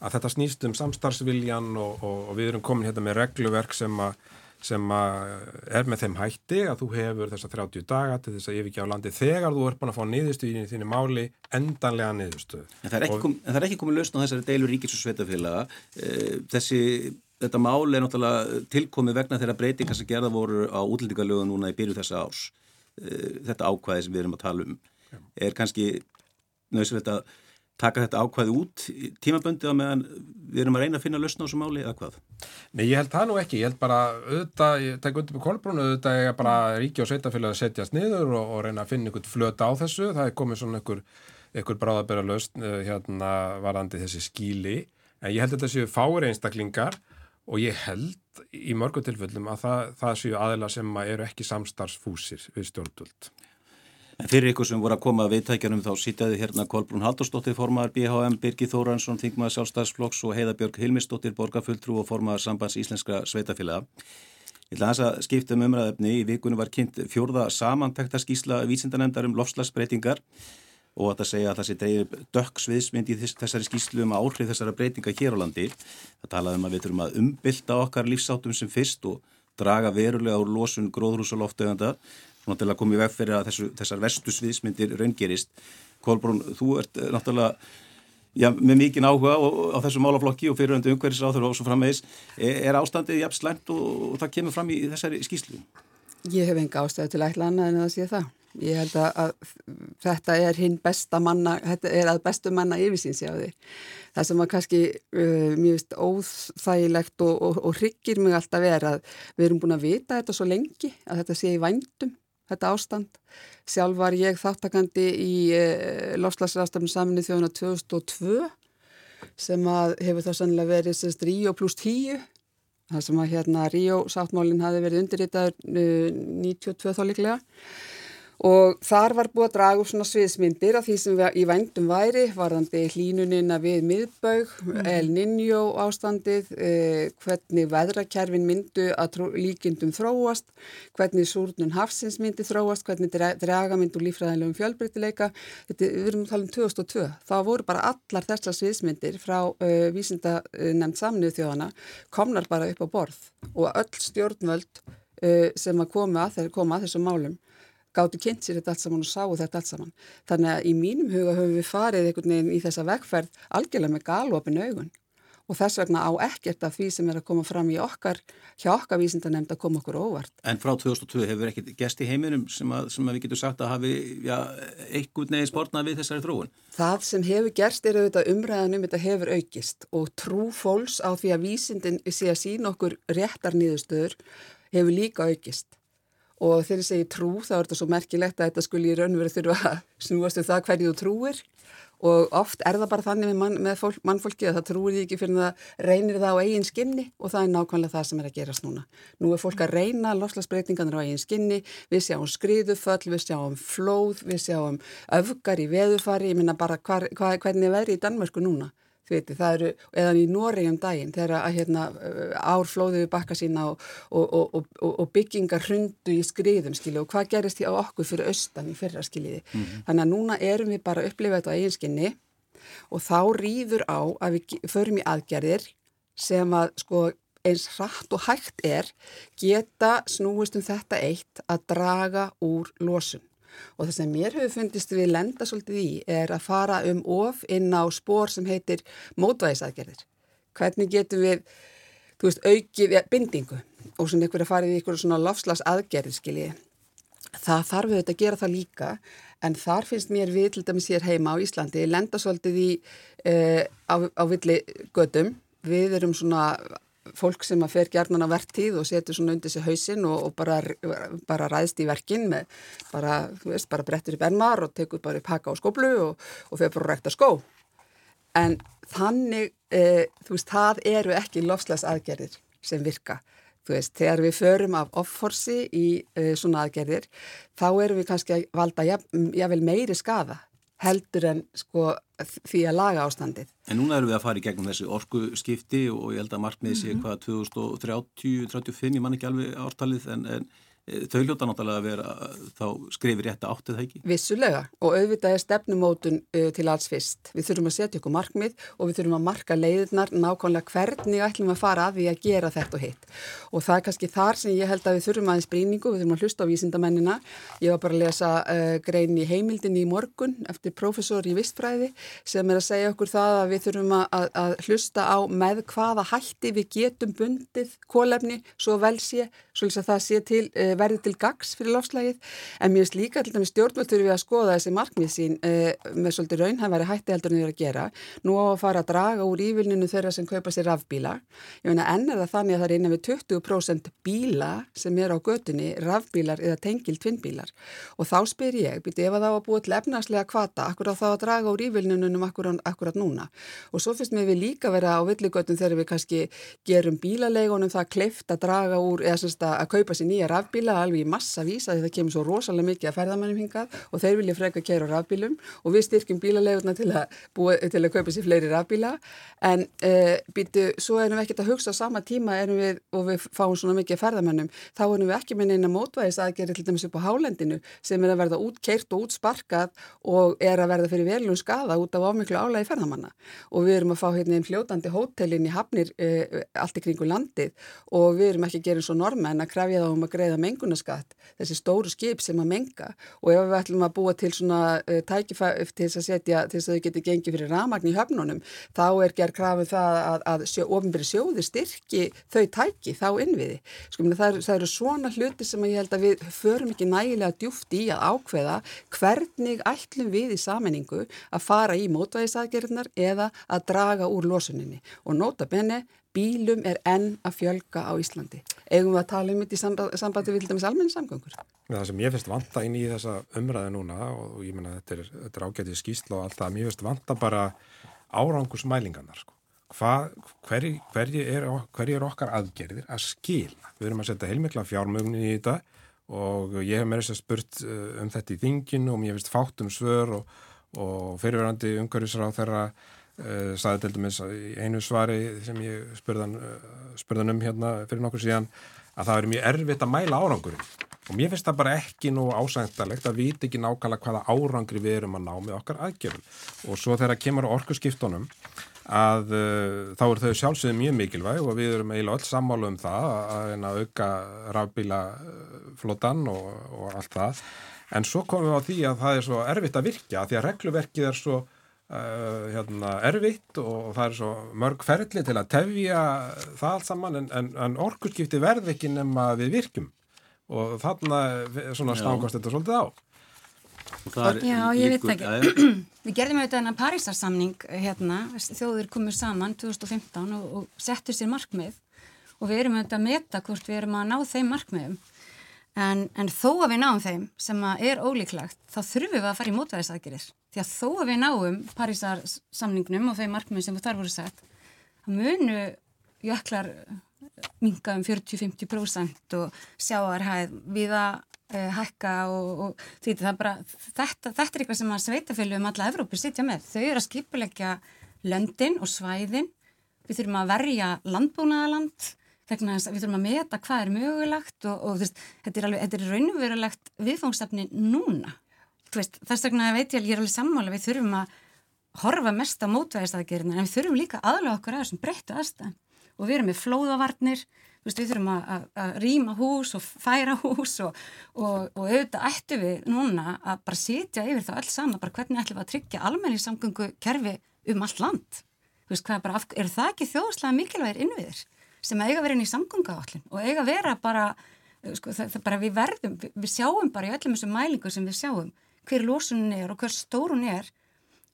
að þetta snýst um samstarfsviljan og, og, og við erum komin hérna með regluverk sem að sem er með þeim hætti að þú hefur þessa 30 daga til þess að yfirgjá landi þegar þú er búin að fá niðurstuðin í þínu máli endanlega niðurstuð. En það er ekki, kom, er ekki komið lausn á þessari deilu ríkis og sveitafélaga. Eh, þessi, þetta mál er náttúrulega tilkomið vegna þeirra breytingar sem gerða voru á útlendingalögu núna í byrju þessa árs. Eh, þetta ákvæði sem við erum að tala um er kannski nöðsverðt að taka þetta ákvæði út tímaböndið á meðan við erum að reyna að finna lausna á þessu máli eða hvað? Nei, ég held það nú ekki, ég held bara auðvitað, ég tek undir með kolbrún auðvitað er bara ríki og sveitafélag að setjast niður og, og reyna að finna einhvern flöta á þessu. Það er komið svona einhver, einhver bráðabera lausn eh, hérna varandi þessi skíli, en ég held þetta séu fári einstaklingar og ég held í mörgum tilfellum að það, það séu aðila sem eru ekki samstarfsfúsir við stjórnvöld En fyrir ykkur sem voru að koma að viðtækjanum þá sýtaði hérna Kolbrún Haldurstóttir formaðar BHM, Birgir Þóransson, Þingmaður Sjálfstæðsflokks og Heiðabjörg Hilmistóttir, borgarfulltrú og formaðar sambands íslenska sveitafélaga. Ég ætla að skipta um umræðöfni. Í vikunum var kynnt fjórða samantæktaskísla vísindanendar um lofslagsbreytingar og að það segja að það sé dreifir dökksviðsmynd í þessari skíslu um áhrif þessara breytinga hér á landi. Það talaði um að við þurfum að umbylta okkar lífsáttum sem fyrst og draga verulega úr losun gróðrúsalofteganda svona til að koma í veg fyrir að þessu, þessar vestu sviðsmyndir raungerist. Kolbrún, þú ert eh, náttúrulega já, með mikinn áhuga á þessu málaflokki og fyriröndu umhverfisáður og svo frammeðis. Er, er ástandið jafn slæmt og, það kemur fram í þessari skýslu? Ég hef enga ástæði til ætla annað en að sé það. Ég held að, að þetta er hinn besta manna, þetta er að bestu manna því. Það sem að kannski uh, mjög óþægilegt og, og, og hryggir mig alltaf er að við erum búin að vita þetta svo lengi að þetta sé í vændum þetta ástand. Sjálf var ég þáttakandi í eh, lofslagsrastafnum saminu þjóðuna 2002 sem hefur þá sannlega verið sérst Ríó pluss 10 það sem að hérna Ríó sáttmálinn hafi verið undirritaður eh, 92 þá líklega og þar var búið að draga upp svona sviðsmyndir af því sem við í vændum væri varðandi hlínunina við miðbaug, mm. El Niño ástandið, eh, hvernig veðrakerfin myndu að líkindum þróast, hvernig súrnun hafsins myndi þróast, hvernig draga myndu lífræðilegum fjölbreytileika. Þetta við erum að tala um 2002. Það voru bara allar þessar sviðsmyndir frá uh, vísinda nefnd samnið þjóðana komnar bara upp á borð og öll stjórnvöld uh, sem að koma að, koma að þessum málum gáttu kynnt sér þetta allt saman og sáu þetta allt saman. Þannig að í mínum huga höfum við farið einhvern veginn í þessa vegferð algjörlega með galopin augun og þess vegna á ekkert af því sem er að koma fram í okkar, hjá okkar vísindanemnd að koma okkur óvart. En frá 2002 hefur ekkert gest í heiminum sem, að, sem að við getum sagt að hafi ja, einhvern veginn spórnað við þessari þróun? Það sem hefur gerst er auðvitað umræðanum þetta hefur aukist og trú fólks á því að vísindin sé að sína okkur réttar nýðustöður hefur líka aukist og þegar ég segi trú þá er þetta svo merkilegt að þetta skulle í raunveru þurfa að snúast um það hverju þú trúir og oft er það bara þannig með, mann, með fólk, mannfólki að það trúir því ekki fyrir það reynir það á eigin skinni og það er nákvæmlega það sem er að gerast núna. Nú er fólk að reyna lofslagsbreytingarnir á eigin skinni, við sjáum skriðuföll, við sjáum flóð, við sjáum öfgar í veðufari, ég minna bara hvar, hvar, hvernig er veðri í Danmörku núna? Viti, það eru, eðan í Nóri um daginn þegar að hérna, ár flóðu við bakka sína og, og, og, og byggingar hrundu í skriðum skilju og hvað gerist því á okkur fyrir austan í fyrra skiljiði. Mm -hmm. Þannig að núna erum við bara að upplifa þetta á eiginskinni og þá rýður á að við förum í aðgerðir sem að sko eins hratt og hægt er geta snúist um þetta eitt að draga úr losun og það sem mér hefur fundist við lenda svolítið í er að fara um of inn á spór sem heitir mótvæðisaðgerðir. Hvernig getum við, þú veist, aukið ja, bindingu og svona ykkur að fara í ykkur svona lofslags aðgerðir, skiljiði. Það þarf þetta að gera það líka en þar finnst mér við til dæmis hér heima á Íslandi lenda svolítið í uh, á, á villi gödum. Við erum svona fólk sem að fer gerðnan á verktíð og setur svona undir sig hausin og, og bara, bara ræðst í verkin með bara, þú veist, bara brettur í benmar og tekur bara upp haka á skoblu og, og fer bara að rekta skó. En þannig, e, þú veist, það eru ekki lofslags aðgerðir sem virka. Þú veist, þegar við förum af offorsi í e, svona aðgerðir, þá erum við kannski að valda jável meiri skada heldur en sko því að laga ástandið. En núna erum við að fara í gegnum þessi orku skipti og ég held að markmiði sé mm -hmm. hvað 2030-35, ég man ekki alveg ártalið en, en þau hljóta náttúrulega að vera þá skrifir rétt að áttið það ekki? Vissulega og auðvitað er stefnumótun uh, til alls fyrst. Við þurfum að setja ykkur markmið og við þurfum að marka leiðirnar nákvæmlega hvernig ætlum að fara að því að gera þetta og hitt. Og það er kannski þar sem ég held að við þurfum aðeins brýningu, við þurfum að hlusta á vísindamennina. Ég var bara að lesa uh, grein í heimildin í morgun eftir profesor í vistfræði sem er að segja okkur það að við þurfum að, að hlusta á með hvaða hætti við getum bundið kólefni svo vel sé, svo það verði til gags fyrir lofslægið en mér finnst líka til dæmis stjórnvöld þurfum við að skoða þessi markmið sín uh, með svolítið raunhæfari hætti heldur en við erum að gera. Nú á að fara að draga úr ívilninu þeirra sem kaupa sér rafbíla. Ég meina enn er það þannig að það er innan við 20% bíla sem er á götunni rafbílar eða tengil tvinnbílar. Og þá spyr ég, byrju ef að þá að búa til efnarslega kvata, akkur á þá að draga úr ívilninunum akkurat, núna? Og svo finnst mér við líka vera á villigötum þegar við kannski gerum bílaleigunum það kleift að draga úr eða að kaupa sér nýja rafbíla bíla alveg í massa vísa því það kemur svo rosalega mikið að ferðamannum hingað og þeir vilja freka að kæra rafbílum og við styrkjum bílalegurna til að, búa, til að kaupa sér fleiri rafbíla. En uh, býtu, svo erum við ekkert að hugsa á sama tíma við og við fáum svona mikið að ferðamannum þá erum við ekki með neina mótvæðis aðgerið til dæmis upp á hálendinu sem er að verða útkeirt og útsparkað og er að verða fyrir velun skada út af ámiklu álægi ferðamanna. Og við erum að fá hérna einn fljótandi hótelin í hafnir uh, allt í kringu landið og við erum ekki að gera eins og normenn að krefja þá um að greiða mengunaskatt, þessi stóru skip sem að menga og ef við ætlum að búa til svona uh, tækifæð til þess að setja, til þess að þau geti gengið fyrir ramagn í höfnunum, þá er gerð krafið það að, að sjó, ofinbyrði sjóði styrki þau tæki þá innviði. Sko, það, það eru svona hluti sem ég held að við förum ekki nægilega djúft í að ákveða hvernig ætlum við í sammenningu að fara í mótvæðisaðgerðnar eða að draga úr losuninni og nota benni bílum er enn að fjölga á Íslandi. Eigum við að tala um þetta í sambandi, sambandi við almenni samgöngur? Það sem ég finnst vanta inn í þessa umræðu núna og ég menna þetta er, er ágætið skýsla og allt það, mér finnst vanta bara árangusmælingarnar. Sko. Hverji hver er, hver er okkar aðgerðir að skila? Við erum að setja heilmikla fjármögnin í þetta og ég hef með þess að spurt uh, um þetta í þinginu og mér finnst fátt um svör og, og fyrirverandi umhverjusráð þeirra Uh, saði til dæmis í einu svari sem ég spurðan, uh, spurðan um hérna fyrir nokkur síðan að það er mjög erfitt að mæla árangurinn. Og mér finnst það bara ekki nú ásængtalegt að vita ekki nákvæmlega hvaða árangri við erum að ná með okkar aðgerðum. Og svo þegar kemur orku skiptunum að uh, þá er þau sjálfsögðu mjög mikilvæg og við erum eiginlega öll sammálu um það að, að auka rafbílaflotan og, og allt það. En svo komum við á því að það er svo erfitt að virka því að regluverkið er svo uh, hérna, erfitt og það er svo mörg ferli til að tefja það allt saman en, en, en orkurskipti verð ekki nema við virkum og þarna svona stangast þetta svolítið á. Já, ég veit ekki. <clears throat> Við gerðum auðvitað þennan Parísarsamning hérna, þjóður komur saman 2015 og, og settur sér markmið. Og við erum auðvitað að meta hvort við erum að ná þeim markmiðum en, en þó að við náum þeim sem er ólíklagt þá þurfum við að fara í mótvæðisaðgerir því að þó að við náum Parísarsamningnum og þeim markmiðum sem þar voru sett þá munu jöklar minga um 40-50% og sjáarhæð við að uh, hækka og, og því bara, þetta, þetta er eitthvað sem að sveitafjölu um alla Evrópi sitja með. Þau eru að skipulegja löndin og svæðin, við þurfum að verja landbúnaðaland, vegna þess að við þurfum að meta hvað er mögulegt og, og þess, þetta er, alveg, þetta er raunverulegt viðfóngstafni núna. Veist, þess vegna veit ég að ég er alveg sammála, við þurfum að horfa mest á mótvæðistaðgerina en við þurfum líka aðlega okkur að þessum breyttu aðstæðan og við erum með flóðavarnir veist, við þurfum að, að rýma hús og færa hús og, og, og auðvitað ættu við núna að bara sitja yfir það öll saman, bara hvernig ætlum við að tryggja almenni samgöngu kerfi um allt land. Veist, bara, er það ekki þjóðslega mikilvægir innviðir sem eiga vera inn í samgöngaállin og eiga vera bara, sko, það, það bara við verðum, við, við sjáum bara í öllum þessum mælingu sem við sjáum hver lósunin er og hver stórun er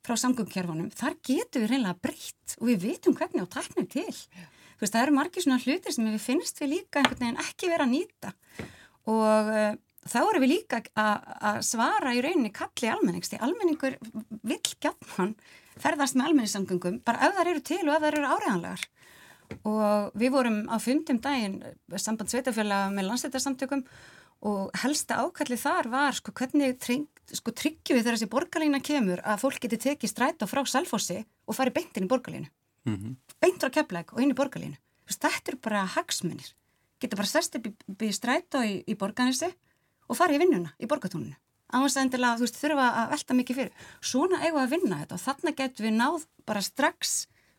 frá samgöngukerfanum, þar getur við reynilega breytt og við vitum hvernig á tæknum til. Yeah veist, það eru margir svona hlutir sem við finnst við líka einhvern veginn ekki vera að nýta. Og uh, þá erum við líka að svara í rauninni kalli almennings, því almenningur vill gætman ferðast með almenningssamgöngum, bara ef það eru til og ef það eru áriðanlegar og við vorum á fundum daginn samband sveitafjöla með landsleitarsamtökum og helsta ákalli þar var sko hvernig sko, tryggjum við þegar þessi borgarlína kemur að fólk geti tekið stræt og frá selfossi og fari beintin í borgarlínu? Mm -hmm. beint frá keppleik og inn í borgarlínu. Þetta eru bara hagsmunir. Getur bara sest upp í, stræt og í, í borgarnissi og fara í vinnuna í borgartónunu ánveg að endilega þú veist þurfa að velta mikið fyrir. Svona eigum við að vinna þetta og þarna getur við náð bara strax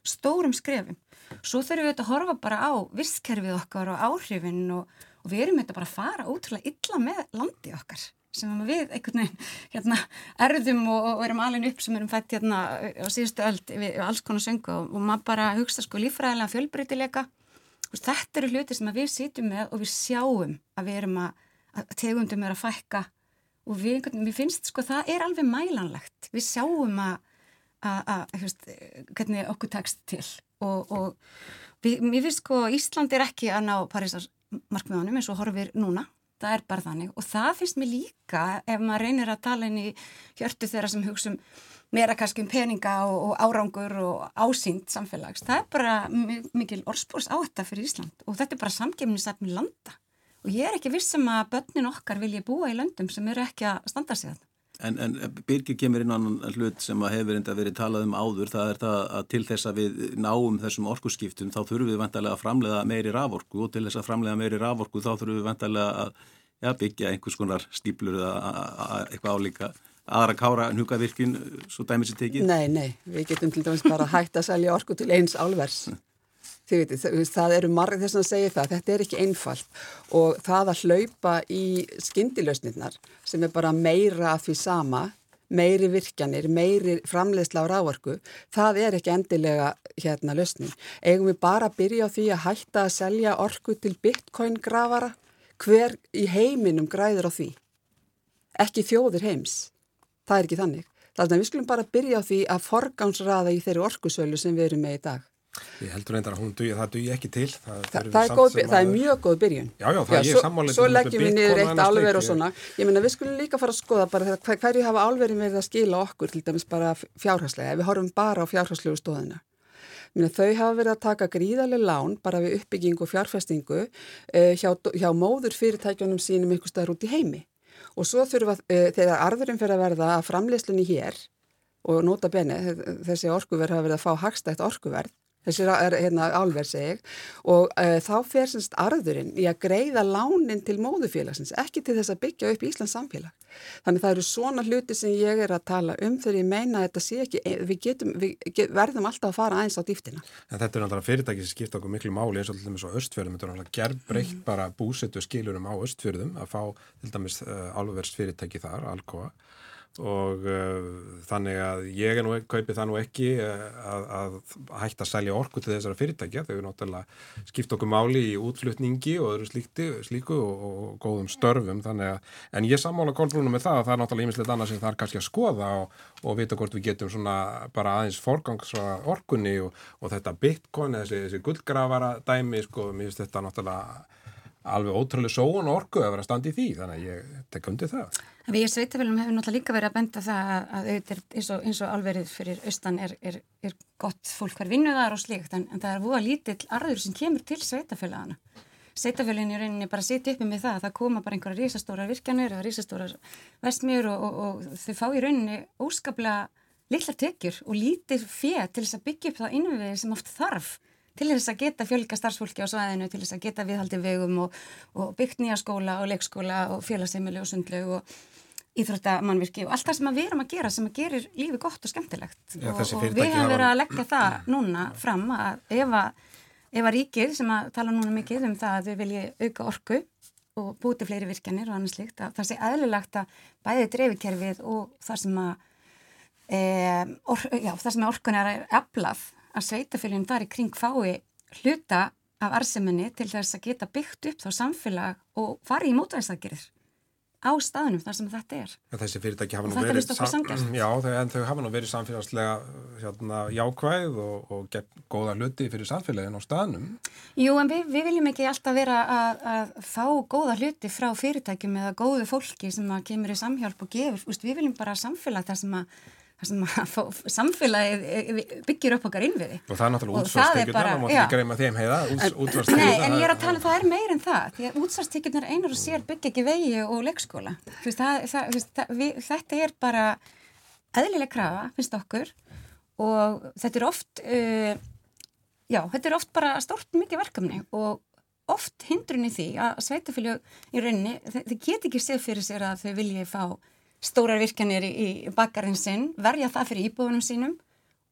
stórum skrefum svo þurfum við að horfa bara á visskerfið okkar og áhrifin og, og við erum þetta bara að fara ótrúlega illa með landi okkar sem við einhvern veginn hérna, erðum og, og erum alveg upp sem erum fætt hérna á síðustu öll við alls konar söngu og, og maður bara hugsta sko lífræðilega fjölbreytileika. Þetta eru hluti sem við sýtum með og við sjáum að við erum að, að tegundum er að fækka og við, við finnst sko það er alveg mælanlegt. Við sjáum að, að, að hvernig okkur tekst til og, og við, mér finnst sko Ísland er ekki að ná Parísar markmiðanum eins og horfir núna það er bara þannig og það finnst mér líka ef maður reynir að tala inn í hjörtu þeirra sem hugsa um meira kannski um peninga og, og árangur og ásýnd samfélags. Það er bara mikil orðspórs á þetta fyrir Ísland og þetta er bara samgefnisefni landa og ég er ekki vissum að börnin okkar vilja búa í löndum sem eru ekki að standa sig þetta. En, en Birgir kemur inn á annan hlut sem hefur enda verið talað um áður, það er það að til þess að við náum þessum orkusskiptum þá þurfum við vantarlega að framlega meiri raforku og til þess að framlega meiri raforku þá þurfum við vantarlega að ja, byggja einhvers konar stíplur eða eitthvað álíka. Aðra kára nukavirkjun svo dæmis er tekið? Nei, nei, við getum til dæmis bara hægt að selja orku til eins álvers <laughs> Þið veitir, það eru margir þess að segja það, þetta er ekki einfalt og það að hlaupa í skindilösnirnar sem er bara meira af því sama, meiri virkjanir, meiri framleiðsla á ráarku, það er ekki endilega hérna lösnin. Eigum við bara að byrja á því að hætta að selja orku til bitcoin grafara? Hver í heiminum græður á því? Ekki þjóðir heims, það er ekki þannig. Þannig að við skulum bara byrja á því að forgánsraða í þeirri orkusölu sem við erum með í dag. Ég heldur reyndar að hún dugi, það dugi ekki til. Það, það, það, er, góð, það er mjög góð byrjun. Já, já, það já, er sammálið. Svo leggjum við niður eitt álver og svona. Ég menna við skulum líka fara að skoða bara hver, hverju hafa álverin verið að skila okkur til dæmis bara fjárháslega, ef við horfum bara á fjárháslegu stóðina. Minna, þau hafa verið að taka gríðarlega lán bara við uppbyggingu og fjárfestingu eh, hjá, hjá móður fyrirtækjunum sínum einhver staðar út í heimi. Og svo þurfa, eh, þegar arðurinn fyrir að verða að framleyslunni hér og nota bene, þessi orkuverð hafa verið að fá hagstætt orkuverð, þessi hérna álverð seg og uh, þá fer semst arðurinn í að greiða lánin til móðufélagsins, ekki til þess að byggja upp Íslands samfélag. Þannig það eru svona hluti sem ég er að tala um þegar ég meina að þetta sé ekki, við, getum, við get, verðum alltaf að fara aðeins á dýftina. En þetta er náttúrulega fyrirtæki sem skipta okkur miklu máli eins og til dæmis á östfjörðum, þetta er náttúrulega gerbreytt mm. bara búsettu skilurum á östfjörðum að fá til dæmis uh, álverðsfyrirtæki þar, Alcoa og uh, þannig að ég er nú kaupið það nú ekki uh, að, að hætta að selja orku til þessara fyrirtækja. Þau eru náttúrulega skipt okkur máli í útflutningi og öðru slíkti, slíku og, og góðum störfum. Þannig að, en ég sammála Kolbrúnum með það að það er náttúrulega ímislegt annað sem það er kannski að skoða og, og vita hvort við getum svona bara aðeins forgangs orkunni og, og þetta bitcoin, þessi, þessi gullgrafara dæmi, sko, mér finnst þetta náttúrulega alveg ótrúlega sóun orku að vera að standa í því, þannig að ég tek undir það. Við í Sveitafélum hefur náttúrulega líka verið að benda það að, að eins, og, og alverið fyrir austan er, er, er gott fólk hver vinnuðar og slíkt en, en það er búið að lítill arður sem kemur til Sveitafélagana. Sveitafélagin í rauninni bara sitja uppi með það að það koma bara einhverja rísastórar virkjanir eða rísastórar vestmjör og, og, og þau fá í rauninni óskaplega lillar tekjur og lítið fér til þess að byggja upp það innviði sem oft þarf til þess að geta fjölga starfsfólki á svæðinu, til þess að geta viðhaldi vegum og, og byggt nýja skóla og leikskóla og félagseimili og sundlaug og íþróttamannvirki og allt það sem við erum að gera sem að gerir lífi gott og skemmtilegt. Já, og, og við hefum verið að leggja það núna fram að ef að, ef að ríkið sem að tala núna mikið um það að við viljum auka orku og búti fleiri virkjanir og annars líkt að það sé aðlulagt að bæði dreifikerfið og það sem að e, or, já, það sem að orkun er aflað að sveitafélagin þar í kring fái hluta af arseminni til þess að geta byggt upp þá samfélag og fari í mótvæðsakirðir á staðunum þar sem þetta er. Ja, þessi fyrirtæki hafa nú verið, já, þau, en þau hafa nú verið samfélagslega hérna, jákvæð og, og gett góða hluti fyrir samfélagin á staðunum. Jú, en við, við viljum ekki alltaf vera að, að fá góða hluti frá fyrirtækjum eða góðu fólki sem kemur í samhjálp og gefur. Úst, við viljum bara samfélag þar sem að samfélagið byggir upp okkar innviði. Og það er náttúrulega útsvarstekjurnar og mátti ekki reyma þeim heiða Nei, en ég er að tala um það er meir en það því að útsvarstekjurnar einar og sér byggja ekki vegi og leikskóla. Veist, það, það, það, við, þetta er bara eðlileg krafa, finnst okkur og þetta er oft uh, já, þetta er oft bara stort mikið verkefni og oft hindrun í því að sveitaféljög í rauninni, þau get ekki séð fyrir sér að þau vilja fá stórar virkjanir í, í bakkarinn sinn, verja það fyrir íbúðunum sínum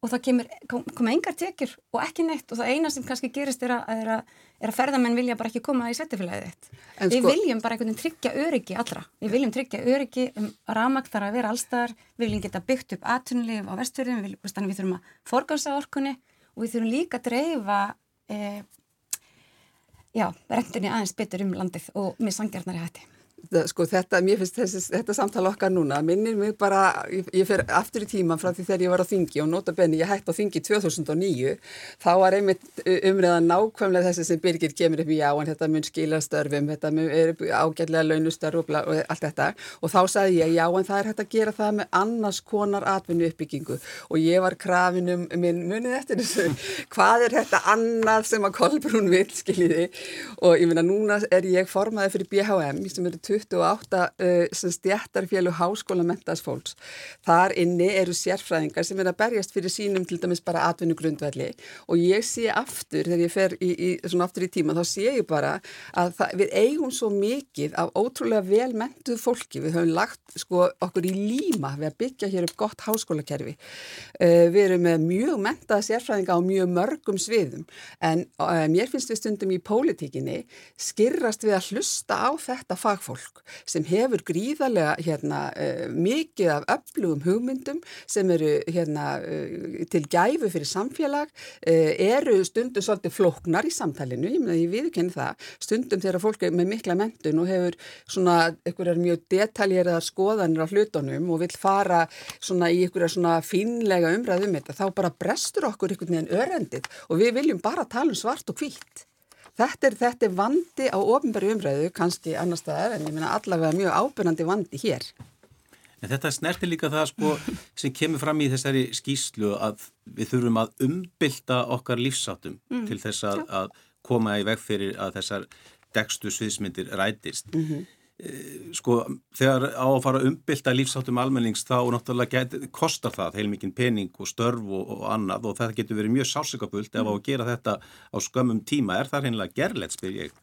og það kemur, kom, koma engar tekjur og ekki neitt og það eina sem kannski gerist er að, er að, er að ferðamenn vilja bara ekki koma í svetifélagið þitt. Við sko, viljum bara einhvern veginn tryggja öryggi allra. Við viljum tryggja öryggi um ramag þar að vera allstaðar, við viljum geta byggt upp aðtunlið á vestfjörðum, við, við þurfum að forgása orkunni og við þurfum líka að dreifa eh, já, rendunni aðeins betur um landið og með sangjarnari hætti sko þetta, mér finnst þessi, þetta samtala okkar núna, minnir mig bara, ég, ég fer aftur í tíman frá því þegar ég var á þingi og nota benni ég hætti á þingi 2009, þá var einmitt umræðan nákvæmlega þessi sem Birgir kemur upp í já, en þetta mun skila störfum, þetta mun er ágætlega launustörf og allt þetta. Og þá sagði ég já, en það er hægt að gera það með annars konar atvinnu uppbyggingu og ég var krafinum, minn munið eftir þessu, <laughs> hvað er þetta annað sem að Kolbrún vil, skiljiði? Og ég minna núna er ég formaði fyrir BHM sem eru 28 uh, stjættarfélu háskólamentaðs fólks. Þar inni eru sérfræðingar sem er að berjast fyrir sínum til dæmis bara atvinnugrundvelli og ég sé aftur, þegar ég fer í, í, svona aftur í tíma, þá sé ég bara að það, við eigum svo mikið af ótrúlega velmentuð fólki. Við höfum lagt sko okkur í líma við að byggja hér upp gott háskólakerfi. Uh, við erum með mjög mentaða sérfræðinga á mjög mörgum sviðum en uh, mér finnst við stundum í pólitíkinni skirrast við að hlusta á þetta fagfólk fólk sem hefur gríðarlega hérna, uh, mikið af öflugum hugmyndum sem eru hérna, uh, til gæfu fyrir samfélag, uh, eru stundum svolítið flóknar í samtalinu, ég, ég viðkenni það, stundum þegar fólk er með mikla mentun og hefur svona einhverjar mjög detaljeraðar skoðanir á hlutunum og vil fara svona í einhverjar svona fínlega umræðum þetta, þá bara brestur okkur einhvern veginn örendið og við viljum bara tala um svart og hvitt. Þetta er, þetta er vandi á ofnbæri umræðu, kannski annar staðar, en ég minna allavega mjög ábyrnandi vandi hér. En þetta snertir líka það sko <laughs> sem kemur fram í þessari skýslu að við þurfum að umbylta okkar lífsáttum mm. til þess að, að koma í veg fyrir að þessar dekstu sviðsmyndir rætist. Mm -hmm. Sko þegar á að fara umbylta lífsáttum almennings þá náttúrulega get, kostar það heilmikinn pening og störf og, og annað og það getur verið mjög sásökabult mm. ef á að gera þetta á skömmum tíma. Er það reynilega gerlegt spyr ég?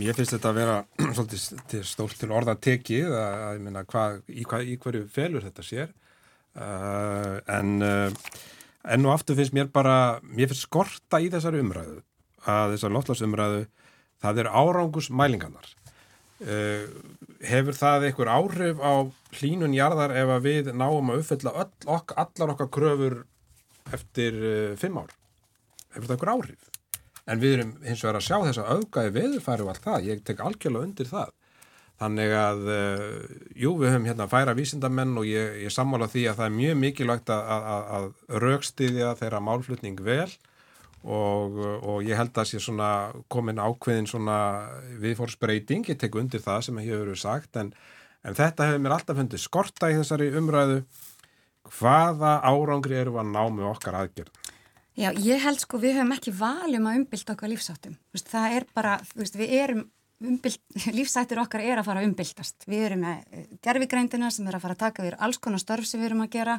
Mér finnst þetta að vera <clears throat> svolítið stólt til orða tekið að, að minna, í, í hverju felur þetta sér? Uh, en uh, enn og aftur finnst mér bara mér finnst skorta í þessari umræðu að þessar lotlasumræðu það er árangus mælingarnar Uh, hefur það einhver áhrif á hlínun jarðar ef að við náum að uppfylla öll, ok, allar okkar kröfur eftir uh, fimm ár? Hefur það einhver áhrif? En við erum hins vegar að sjá þess að auðgæði veðurfæri og allt það, ég tek algjörlega undir það. Þannig að, uh, jú, við höfum hérna að færa vísindamenn og ég, ég sammála því að það er mjög mikilvægt að, að, að raukstiðja þeirra málflutning vel og, og ég held að sé svona komin ákveðin svona viðfórsbreyting, ég tek undir það sem hefur verið sagt en, en þetta hefur mér alltaf fundið skorta í þessari umræðu. Hvaða árangri eru að ná með okkar aðgerð? Já, ég held sko við höfum ekki valjum að umbylta okkar lífsáttum, það er bara, við erum umbyld, <laughs> lífsættir okkar er að fara að umbyltast, við erum með gerfigrændina sem er að fara að taka við alls konar störf sem við erum að gera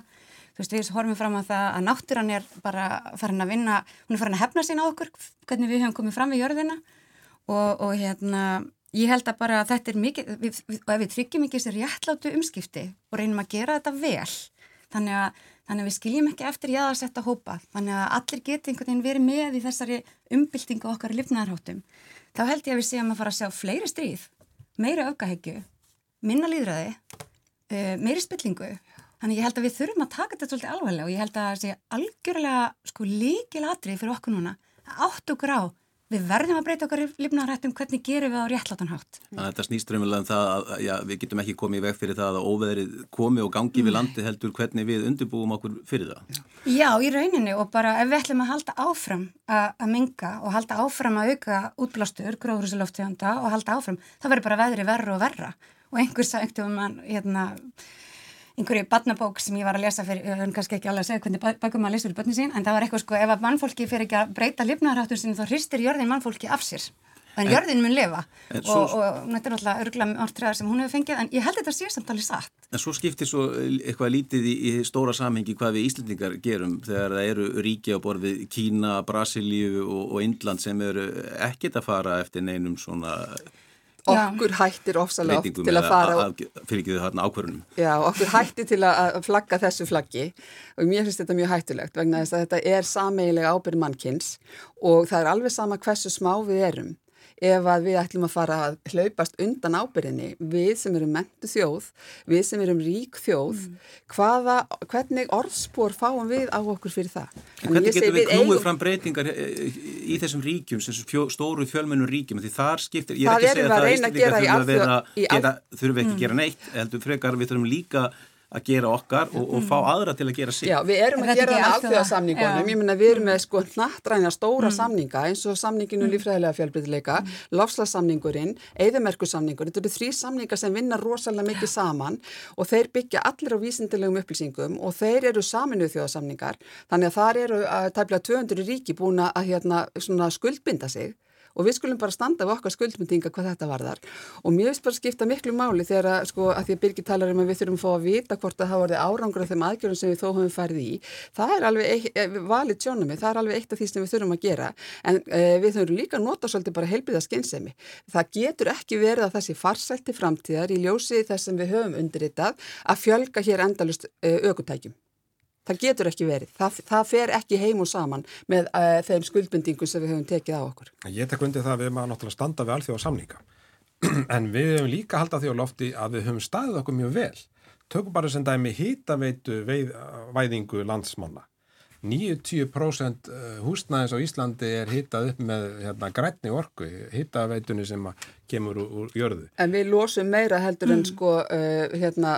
þú veist, við horfum fram á það að náttúran er bara farin að vinna, hún er farin að hefna sín á okkur, hvernig við höfum komið fram við jörðina. Og, og hérna, ég held að bara þetta er mikið, við, við, og ef við tryggjum ekki þessi réttlátu umskipti og reynum að gera þetta vel, þannig að, þannig að við skiljum ekki eftir jáðarsetta hópa, þannig að allir geti einhvern veginn verið með í þessari umbyltingu okkar lifnaðarháttum, þá held ég að við séum að fara að sjá fleiri stríð, meiri öfgahegju, minna líðræði, eh, meiri spillingu Þannig ég held að við þurfum að taka þetta svolítið alvarlega og ég held að það sé algjörlega sko líkil atrið fyrir okkur núna að átt okkur á. Við verðum að breyta okkar lífnarættum hvernig gerum við á réttlátanhátt. Þannig að þetta snýst raunverulega um það að já, við getum ekki komið í veg fyrir það að óveðrið komi og gangi við landi heldur hvernig við undirbúum okkur fyrir það. Já, í rauninni og bara ef við ætlum að halda áfram að minga og halda áfram að auka útblástur, gróðrúsulofteganda og halda áfram, það verður bara veðri verra og verra og einhver sagt um mann, hérna, einhverju badnabók sem ég var að lesa fyrir, hann kannski ekki alveg að segja hvernig bækum maður að lesa fyrir börnin sín, en það var eitthvað sko, ef að mannfólki fyrir ekki að breyta lifnaðarháttur sín þá hristir jörðin mannfólki af sér en, en jörðin mun lifa og, svo, og, er náttúrulega örgulega orðtræðar sem hún hefur fengið, en ég held þetta sé samt alveg satt. En svo skiptir svo eitthvað lítið í, í stóra samhengi hvað við Íslandingar gerum þegar það eru ríki á borfið Kína, Brasilíu og, og Indland sem eru ekkit að fara eftir neinum svona okkur hættir ofsalega oft til að fara fyrir ekki þau þarna ákvörunum já, okkur hættir til að flagga þessu flaggi. Og mér finnst þetta mjög hættulegt vegna þess að þetta er sameigilega ábyrð mannkins og það er alveg sama hversu smá við erum ef að við ætlum að fara að hlaupast undan ábyrðinni, við sem erum mentu þjóð, við sem erum rík þjóð, mm. hvaða, hvernig orðspór fáum við á okkur fyrir það? En hvernig getum við knúið eigum... fram breytingar í þessum ríkjum, þessum fjó, stóru fjölmennur ríkjum, því þar skiptir, ég er ekki að segja að það er íslendinga þurfum við ekki að gera neitt, heldur frekar við þurfum líka að gera okkar og, og fá aðra til að gera sig. Já, við erum að gera það með alþjóðasamningunum, ég minna við erum með sko nattræna stóra mm. samninga eins og samninginu mm. lífræðilega fjálbriðleika, mm. lofslagssamningurinn, eðimerkursamningurinn, þetta eru þrý samningar sem vinna rosalega mikið saman og þeir byggja allir á vísindilegum upplýsingum og þeir eru saminuð þjóðasamningar, þannig að þar eru að tæplega 200 ríki búin að hérna, skuldbinda sig og við skulum bara standa við okkar skuldmyndinga hvað þetta varðar og mér finnst bara skipta miklu máli þegar að sko að því að Birgir talar um að við þurfum að fá að vita hvort að það voruð árangur af þeim aðgjörðum sem við þó höfum farið í það er alveg eh, valið sjónami, það er alveg eitt af því sem við þurfum að gera en e, við þurfum líka að nota svolítið bara heilbriða skynsemi. Það getur ekki verið að þessi farsælti framtíðar í ljósi þess sem við höfum undirritað að fjölga hér endalust e, ökutækjum. Það getur ekki verið. Það, það fer ekki heim og saman með uh, þeim skuldbundingum sem við höfum tekið á okkur. Ég tek undir það að við maður náttúrulega standa við alþjóða samninga. <clears throat> en við höfum líka haldað því á lofti að við höfum staðið okkur mjög vel. Tökum bara sem dæmi hýtaveitu væðingu landsmanna. 90% eh, húsnæðis á Íslandi er hittað upp með hérna, grætni orku, hittaveitunni sem kemur úr, úr jörðu. En við losum meira heldur mm. en sko uh, hérna,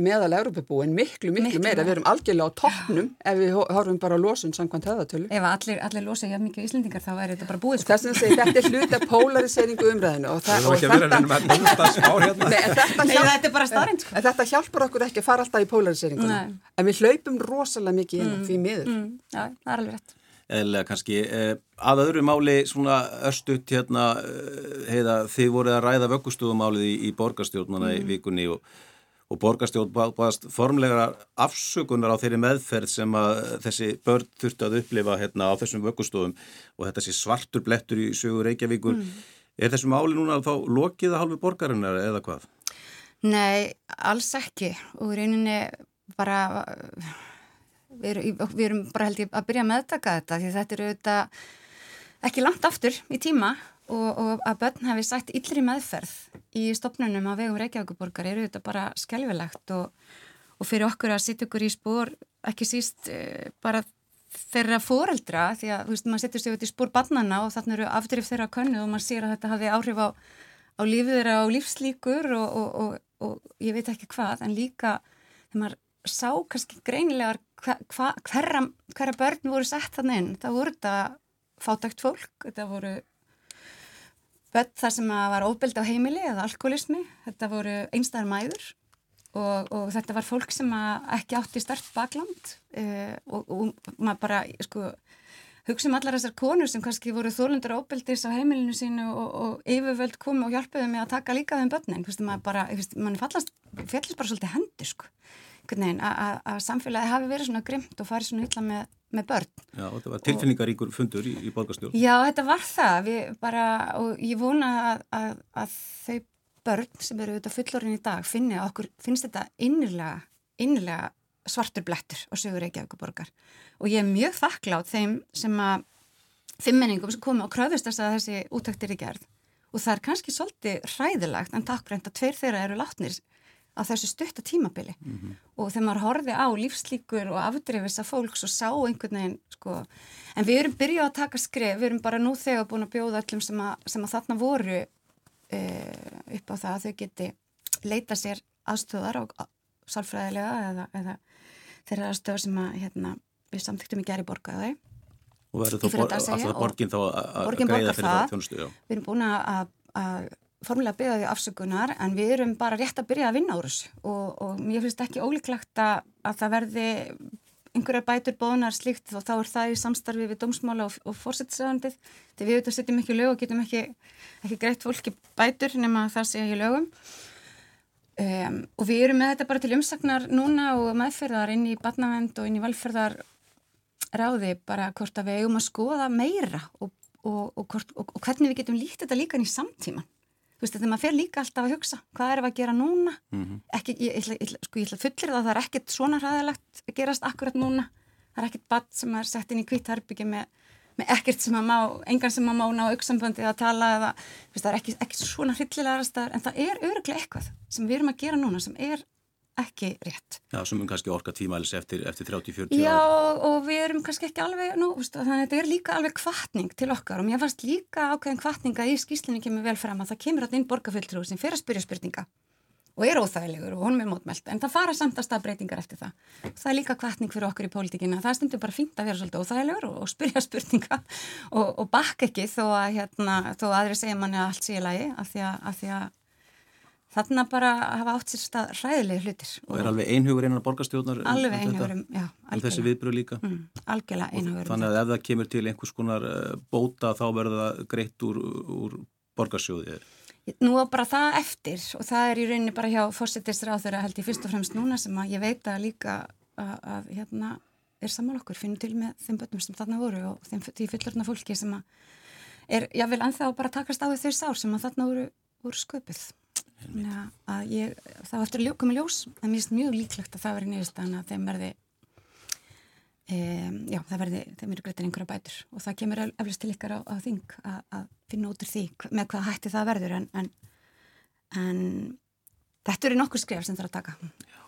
meðal Európabúin, miklu, miklu, miklu meira. Við erum algjörlega á toppnum ef við horfum bara að losun samkvæmt höðatölu. Ef allir, allir losa hjá mikið íslendingar þá er þetta bara búið. Sko. Þess að segja, þetta er hluti af polariseringu umræðinu. Og það er ekki að vera ennum að nefnda smá hérna. Nei, þetta, Nei, þetta er bara starrend. Sko. Þetta hjálpar okkur ekki að fara alltaf í polariseringunum. En við hlaupum rosalega mikið inn mm. því miður. Mm. Já, það er alveg rétt eða kannski eh, að öðru máli svona östut hérna eh, heiða þið voruð að ræða vöggustúðumálið í, í borgarstjórnuna mm. í vikunni og, og borgarstjórn báðast formlega afsökunar á þeirri meðferð sem að þessi börn þurfti að upplifa hérna á þessum vöggustúðum og þetta sé svartur blettur í sögur Reykjavíkur mm. er þessu máli núna þá lokið að halvu borgarinnar eða hvað? Nei, alls ekki og reyninni bara við, við erum bara held ég að byrja að meðtaka þetta því þetta eru auðvitað ekki langt aftur í tíma og, og að börn hefði sætt yllri meðferð í stopnunum á vegum Reykjavíkuborgar eru þetta bara skjálfilegt og, og fyrir okkur að sitja okkur í spór ekki síst e, bara þeirra fóreldra því að þú veist maður setur sig út í spór barnana og þannig eru afdrif þeirra könnu og maður sér að þetta hafi áhrif á, á lífið þeirra á lífslíkur og, og ég veit ekki hvað en líka þegar maður sá kannski greinilegar hva, hva, hverra, hverra börn voru sett þannig inn. Það voru þetta fátækt fólk, þetta voru börn þar sem var óbeldi á heimili eða alkoholismi, þetta voru einstæðar mæður og, og þetta var fólk sem ekki átti start bakland uh, og, og maður bara, sko, hugsa um allar þessar konur sem kannski voru þólundur óbeldis á heimilinu sínu og, og yfirvöld komu og hjálpuðu mig að taka líka þeim börnin, þú veist, maður bara, þú veist, mann fallast, fellist bara svolítið hendur, sko að samfélagi hafi verið svona grimt og farið svona illa með, með börn. Já, þetta var tilfinningaríkur fundur í, í borgarstjórn. Já, þetta var það bara, og ég vona að, að, að þau börn sem eru auðvitað fullorinn í dag finni að okkur finnst þetta innilega, innilega svartur blettur og sögur ekki af okkur borgar og ég er mjög þakklátt þeim sem að fimmenningum sem komu og kröðust þess að þessi útæktir er gerð og það er kannski svolítið hræðilegt en takkbreynd að tveir þeirra eru látnir á þessu stutta tímabili. Mm -hmm. og þegar maður horfi á lífslíkur og afdrifis að fólks og sá einhvern veginn sko, en við erum byrjað að taka skrif, við erum bara nú þegar búin að bjóða öllum sem að, sem að þarna voru e, upp á það að þau geti leita sér aðstöðar og sálfræðilega eða, eða þeirra aðstöðar sem að hérna, við samtíktum í gerði borgaði og verður þá alltaf borgin þá að greiða fyrir það. þjónustu við erum búin að, að formulega byggja því afsökunar en við erum bara rétt að byrja að vinna úr þessu. Og, og mér finnst ekki ólíklegt að, að það verði einhverjar bætur bóðunar slíkt og þá er það í samstarfi við dómsmála og, og fórsettisöðandið því við auðvitað setjum ekki lög og getum ekki, ekki greitt fólki bætur nema það sé ekki lögum. Um, og við erum með þetta bara til umsagnar núna og meðferðar inn í badnavend og inn í valferðar ráði bara hvort að við eigum að skoða meira og, og hvernig við getum líkt þetta líka í samtíman þú veist, þegar maður fer líka alltaf að hugsa hvað erum við að gera núna mm -hmm. ekki, ég, ég, ég, sko, ég ætla að fullir það að það er ekkert svona hraðilegt að gerast akkurat núna það er ekkert badd sem er sett inn í kvítarbyggi með, með ekkert sem að má engan sem að má ná auksamböndi að tala eða, veist, það er ekki, ekki svona hryllilega en það er öruglega eitthvað sem við erum að gera núna sem er ekki rétt. Já, sem um kannski orka tímælis eftir, eftir 30-40 ára. Já, og, og við erum kannski ekki alveg, nú, veist, þannig að þetta er líka alveg kvartning til okkar og mér fannst líka ákveðin kvartning að í skýslinu kemur vel fram að það kemur alltaf inn borgarfjöldrú sem fyrir að spyrja spurninga og er óþægilegur og honum er mótmælt en það fara samt að stað breytingar eftir það. Það er líka kvartning fyrir okkur í pólitíkina, það stundur bara fínt að vera svolítið óþægilegur og, og spyrja <laughs> spurninga og, og bakk ekki þó að, hérna, þó að Þannig að bara hafa átt sér stað ræðilegi hlutir. Og er alveg einhugur einan borgarstjóðnar? Um alveg einhugur, um, já. Um þessi viðbröð líka? Mm, algjörlega einhugur. Þannig að ef það kemur til einhvers konar uh, bóta þá verður það greitt úr, úr borgarstjóðið? Nú á bara það eftir og það er í rauninni bara hjá fórsettisráð þeirra held ég fyrst og fremst núna sem að ég veit að líka að, að hérna er saman okkur, finnum til með þeim börnum sem þarna voru og þeim, því fullorna fólki sem að er, já vil anþá bara takast á þau sár sem að þarna voru, voru sköpuð. Ég, það vartur að koma ljós en mér finnst mjög líklegt að það veri nýðustan að þeim verði um, já, það verði, þeim eru greitir einhverja bætur. Og það kemur eflust til ykkar á, á þing að, að finna út úr því með hvað hætti það verður. En, en, en þetta eru nokkur skref sem það er að taka. Já.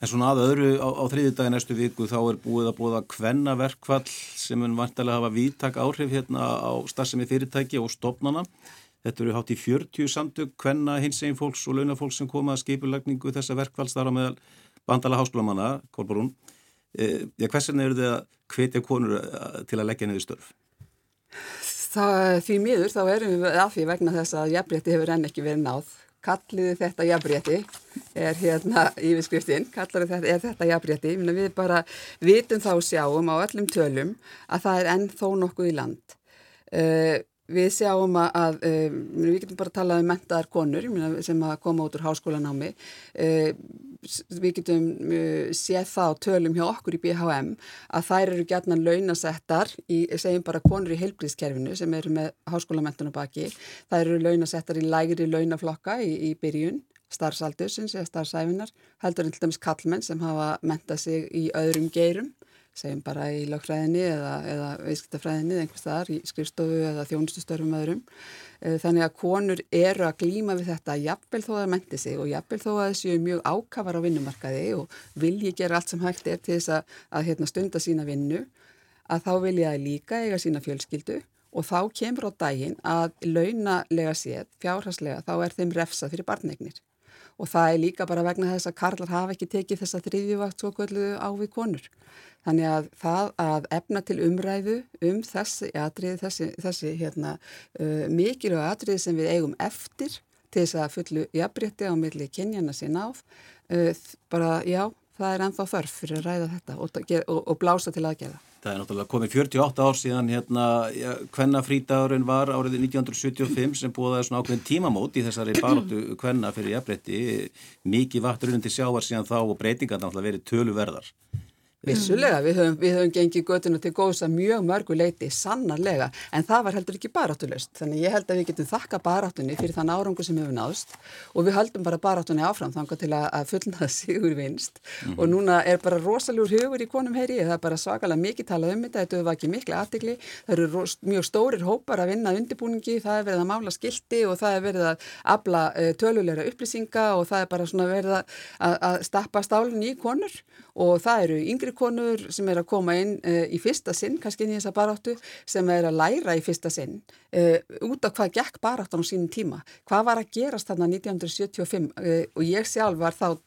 En svona að öðru á, á þriði dagi næstu viku þá er búið að búið að kvenna verkvall sem mun vantilega hafa vítak áhrif hérna á starfsemi fyrirtæki og stopnana Þetta eru hátt í 40 samtök, hvenna hins einn fólks og launafólks sem koma að skipulagningu þessa verkvalls þar á meðal bandala háskólamanna, Kolbrún. Eh, ja, Hversin eru þið að hvetja konur eh, til að leggja niður störf? Það, því miður þá erum við af því vegna þess að jafnrétti hefur enn ekki verið náð. Kalliði þetta jafnrétti er hérna yfirskriftin, kalliði þetta þetta jafnrétti. Við bara vitum þá sjáum á öllum tölum að það er enn þó nokkuð í land. Uh, Við sjáum að, um, við getum bara að tala um mentaðar konur sem að koma út úr háskólanámi. Uh, við getum uh, séð það á tölum hjá okkur í BHM að þær eru gætnan launasettar í, segjum bara konur í heilbríðskerfinu sem eru með háskólamentuna baki. Þær eru launasettar í lægri launaflokka í, í byrjun starfsaldusins eða starfsæfinar heldur en til dæmis kallmenn sem hafa mentað sig í öðrum geirum segjum bara í lögfræðinni eða, eða veiskiptafræðinni eða einhvers þar í skrifstofu eða þjónustustörfum öðrum. Eh, þannig að konur eru að glýma við þetta jafnvel þó að það menti sig og jafnvel þó að þessu mjög ákafar á vinnumarkaði og vilji gera allt sem hægt er til þess að, að hérna, stunda sína vinnu að þá vilja það líka eiga sína fjölskyldu og þá kemur á daginn að launalega séð, fjárhastlega, þá er þeim refsað fyrir barnegnir og það er líka bara vegna þess að karlar hafa ekki tekið þessa þriðjuvakt svo kvöldu á við konur. Þannig að það að efna til umræðu um þessi atriði, þessi, þessi hérna, uh, mikilvæg atriði sem við eigum eftir til þess að fullu jafnbrytti á milli kynjana sín áð, uh, bara já, það er ennþá þörf fyrir að ræða þetta og, og, og blása til aðgerða. Það er náttúrulega komið 48 ár síðan hérna hvenna frítagurinn var árið 1975 sem búið að svona ákveðin tímamót í þessari <clears throat> baróttu hvenna fyrir jafnbretti. Mikið vatturinn til sjávar síðan þá og breytingar náttúrulega verið töluverðar. Vissulega, við höfum, við höfum gengið göttinu til góðs að mjög mörgu leiti, sannarlega, en það var heldur ekki baráttulöst. Þannig ég held að við getum þakka baráttunni fyrir þann árangu sem hefur náðst og við höldum bara baráttunni áfram þangar til að fullnaða <laughs> sigur vinst. Mm og núna er bara rosalúr hugur í konum heyri, það er bara svakalega mikið talað um þetta, þetta var ekki mikla aðtegli, það eru mjög stórir hópar að vinna undirbúningi, það er verið að mála skildi og það er verið að abla uh, tölulegra upplýsinga og það yngri konur sem er að koma inn uh, í fyrsta sinn, kannski inn í þessa baráttu, sem er að læra í fyrsta sinn uh, út af hvað gekk baráttan á sínum tíma. Hvað var að gerast þarna 1975 uh, og ég sjálf var þá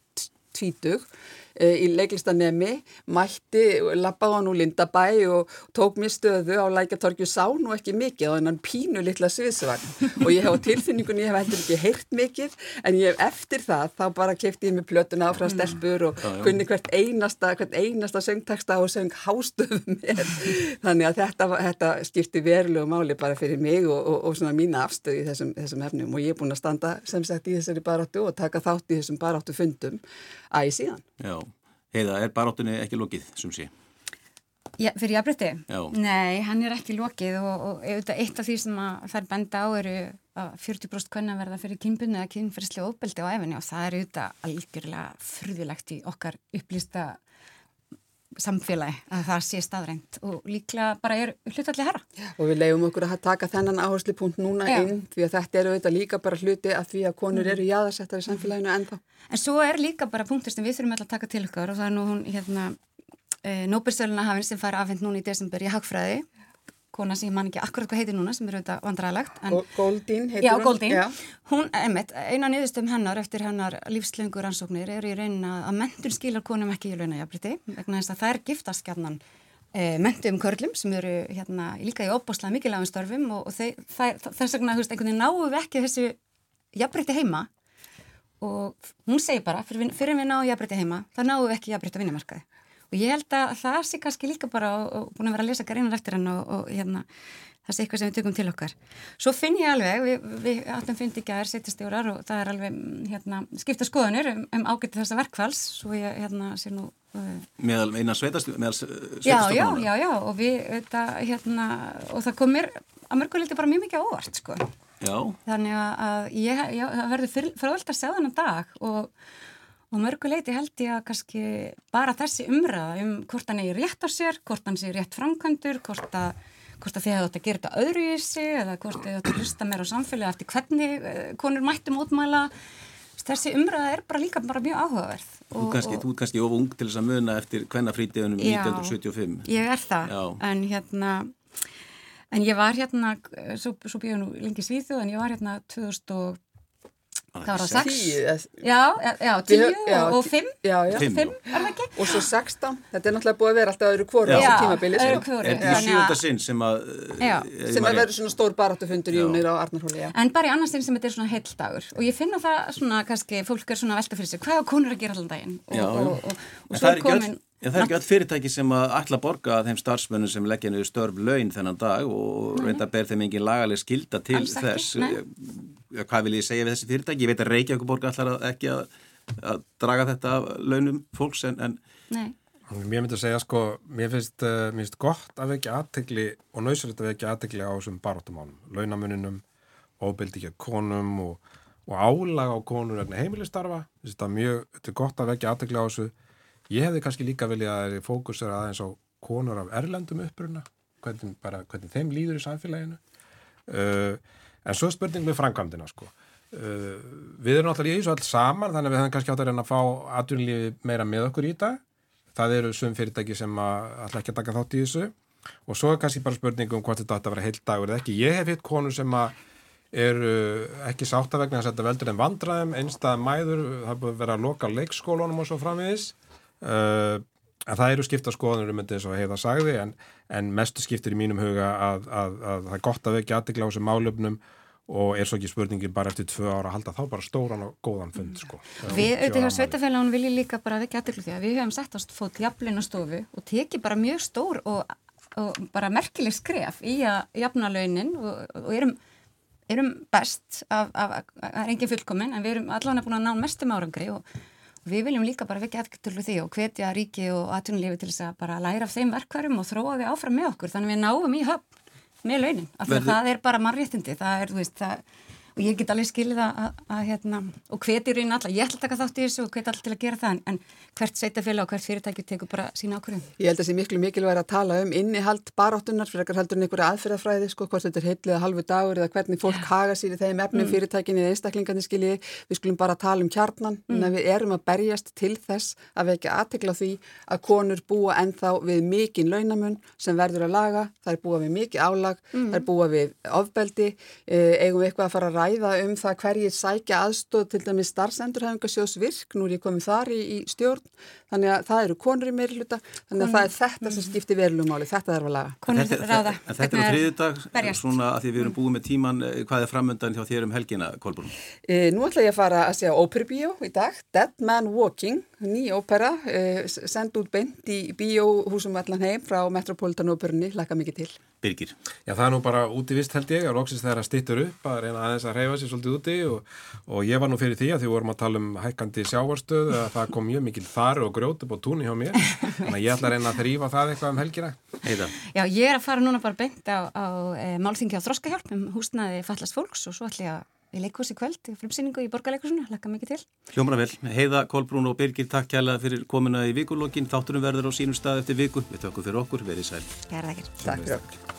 tvítug Eh, í leiklistanemi, mætti, lappaði hann úr Lindabæ og tók mér stöðu á lækatorgju sá nú ekki mikið á þennan pínu litla sviðsvagn og ég hef á tilfinningunni, ég hef heldur ekki heyrt mikið en ég hef eftir það þá bara kefti ég mig plötuna áfram mm. stelpur og kunni hvert einasta, hvert einasta söngteksta og söng hástöðum <laughs> mér þannig að þetta, þetta skipti verulegu máli bara fyrir mig og, og, og svona mína afstöð í þessum, þessum efnum og ég er búin að standa sem sagt í þessari baráttu og taka þátt í þessum baráttu fundum æg síðan. Já. Heiða, er baráttunni ekki lokið, sem sé? Já, fyrir jafnbrytti? Já. Nei, hann er ekki lokið og, og eitt af því sem þær benda á eru að 40% kunna verða fyrir kynbunni eða kynferðslega óbeldi á efinni og það er auðvitað algjörlega fröðulegt í okkar upplýsta samfélagi að það sé staðrænt og líklega bara er hlutalli herra. Og við leiðum okkur að taka þennan áherslu punkt núna Já. inn því að þetta eru auðvitað líka bara hluti að því að konur mm. eru jáðarsettar í samfélaginu ennþá. En svo er líka bara punktur sem við þurfum alltaf að taka til okkar og það er nú hún hérna e, Nóbersöluna hafinn sem fær afhengt núna í desember í Hagfræði kona sem ég man ekki akkurat hvað heitir núna sem er auðvitað vandræðilegt Goldín heitir já, hún Goldín. Já. hún, einmitt, eina niðurstöfum hennar eftir hennar lífslöngur ansóknir er í reyna að mentun skilar konum ekki í launajafriti vegna þess að það er giftaskjarnan e, mentum körlum sem eru hérna líka í óbáslega mikilvægum störfum og, og þeir, það, þess vegna veginn náum við ekki þessu jafnbriti heima og hún segir bara fyrir, fyrir við náum jafnbriti heima þá náum við ekki jafnbriti á vinnumarkaði og ég held að það sé kannski líka bara og, og búin að vera að lesa greinar eftir hann og, og hérna, það sé eitthvað sem við tökum til okkar. Svo finn ég alveg, við, við áttum fyndi ekki að er setjastjórar og það er alveg hérna, skipta skoðanir um, um ágætti þessa verkfalls svo ég hérna sé nú uh, meðal eina sveitastofnuna já, já, já, já og við þetta, hérna, og það komir að mörguliti bara mjög mikið ávart sko. Já. þannig að ég, já, það verður fyrir að segja þennan dag og Og mörguleiti held ég að kannski bara þessi umræða um hvort hann er rétt á sér, hvort hann sé rétt framkvæmdur, hvort að, hvort að þið hefðu átt að gera þetta öðru í sig eða hvort þið hefðu átt að hlusta meira á samfélagi eftir hvernig eh, konur mættum ótmæla. Þessi umræða er bara líka bara mjög áhugaverð. Þú kannski, og, kannski of ung til þess að muna eftir hvenna frítiðunum 1975. Ég er það, já. en hérna, en ég var hérna, svo, svo byggjum nú lengi svíðu, en ég var hérna 2000 Það var á 6 Já, já, 10 og 5 Já, já, 5 er það ekki? Og svo 16, þetta er náttúrulega búið að vera alltaf öðru kvóru á þessu tímabili öðru kvóru Þetta er sjúta sinn sem að já. sem að verður svona stór baráttufundur í unir á Arnarhóli En bara í annars sinn sem þetta er svona heil dagur og ég finna það svona, kannski, fólk er svona velta fyrir sig hvað er konur að gera allan daginn? Og svo er komin Já, það er ekki öll fyrirtæki sem að ætla að borga þeim starfsmönnum sem leggja niður störf laun þennan dag og reynda að ber þeim engin lagaleg skilda til Alls þess. Ekki, hvað vil ég segja við þessi fyrirtæki? Ég veit að Reykjavík borga allar ekki að, að draga þetta af launum fólks en... en Mér myndi að segja sko, mér finnst, uh, mér finnst gott að vekja aðtegli og náusrætt að vekja aðtegli á þessum baróttumánum, launamuninum, óbildi ekki að konum og, og álag á konur heimilistarfa. Þetta er mjög, þetta er gott að vekja aðtegli á þessu Ég hefði kannski líka viljað að fókus er aðeins á konur af erlendum uppruna, hvernig, bara, hvernig þeim líður í samfélaginu. Uh, en svo spurning með framkvæmdina sko. Uh, við erum náttúrulega í þessu alls saman þannig að við höfum kannski átt að reyna að fá atvinnlífi meira með okkur í þetta. Það eru svum fyrirtæki sem alltaf ekki að taka þátt í þessu og svo er kannski bara spurning um hvort þetta átt að vera heilt dagur eða ekki. Ég hef hitt konur sem eru ekki sáttavegna að setja veldur en vandraðum, einstað mæður, það búið að vera að loka leikskólunum og svo framviðis. Uh, en það eru skipta skoðanur um þetta eins og heiða sagði en, en mestu skiptir í mínum huga að, að, að það er gott að vekja aðdegla á þessum málöfnum og er svo ekki spurningin bara eftir tvö ára að halda þá bara stóran og góðan fund sko. Við auðvitað hjá Sveitafélagun viljum líka bara vekja aðdeglu því að við hefum sett ást fótt jafnleina stofu og tekið bara mjög stór og, og bara merkileg skref í að jafna launin og, og erum, erum best af, af, af, það er engin fullkominn en við erum allavega búin að ná mestum árangri og Við viljum líka bara vekja eftirtölu því og hvetja ríki og atvinnulefi til þess að bara læra af þeim verkværum og þróa því áfram með okkur þannig að við náum í höfn með launin. Af því að það er bara mannréttindi, það er, þú veist, það og ég get alveg skilið að, að, að hérna, og hveti raunin alla, ég ætla að taka þátt í þessu og hveti alltaf til að gera það, en, en hvert sveitafélag og hvert fyrirtæki tekur bara sína ákvörðum. Ég held að það sé miklu mikilvæg að tala um innihald baróttunar fyrir ekkar heldur einhverja aðferðafræði, sko, hvort þetta er heitlega halvu dagur eða hvernig fólk yeah. haga sér í þeim efnum mm. fyrirtækinni eða einstaklingarnir skiljiði, við skulum bara tala um kjarnan, mm. en við erum að berjast til þess að vekja aðtekla því að konur búa ennþá við mikinn launamun sem verður að laga, er búa við mm. eh, ræða um það hverjir sækja aðstóð til dæmis starfsendurhæfingasjós virk, nú er ég komið þar í, í stjórn, þannig að það eru konur í meirluta, þannig að það er þetta sem skiptir verulegmáli, þetta þarf að laga. Konur ráða. En þetta er á þriðdag, svona að því við erum búið með tíman, eh, hvað er framöndan hjá þér um helgina, Kolbrún? E, nú ætla ég að fara að segja óperubíó í dag, Dead Man Walking, ný ópera, e, send út beint í bíóhúsum allan heim frá Metropolitan Óperunni, laka mikið til. Birgir. Já, það er nú bara úti vist held ég, að loksist þegar að stittur upp að reyna aðeins að reyfa sér svolítið úti og, og ég var nú fyrir því að því vorum að tala um hækkandi sjávarstöð að það kom mjög mikil þar og grjót upp á túnni hjá mér þannig að ég ætla að reyna að þrýfa það eitthvað um helgina Heita. Já, ég er að fara núna bara beint á, á e, málþingi á þróskahjálp um húsnaði fallast fólks og svo ætla ég að Við leikum þessi kvöld í frumsýningu í borgarleikusinu, lakka mikið til. Hljómar vel. Heiða, Kolbrún og Birgir, takk kærlega fyrir komuna í vikulokkin. Þátturum verður á sínum stað eftir viku. Við tökum fyrir okkur, verið sæl. Kæra þakkir. Takk fyrir okkur.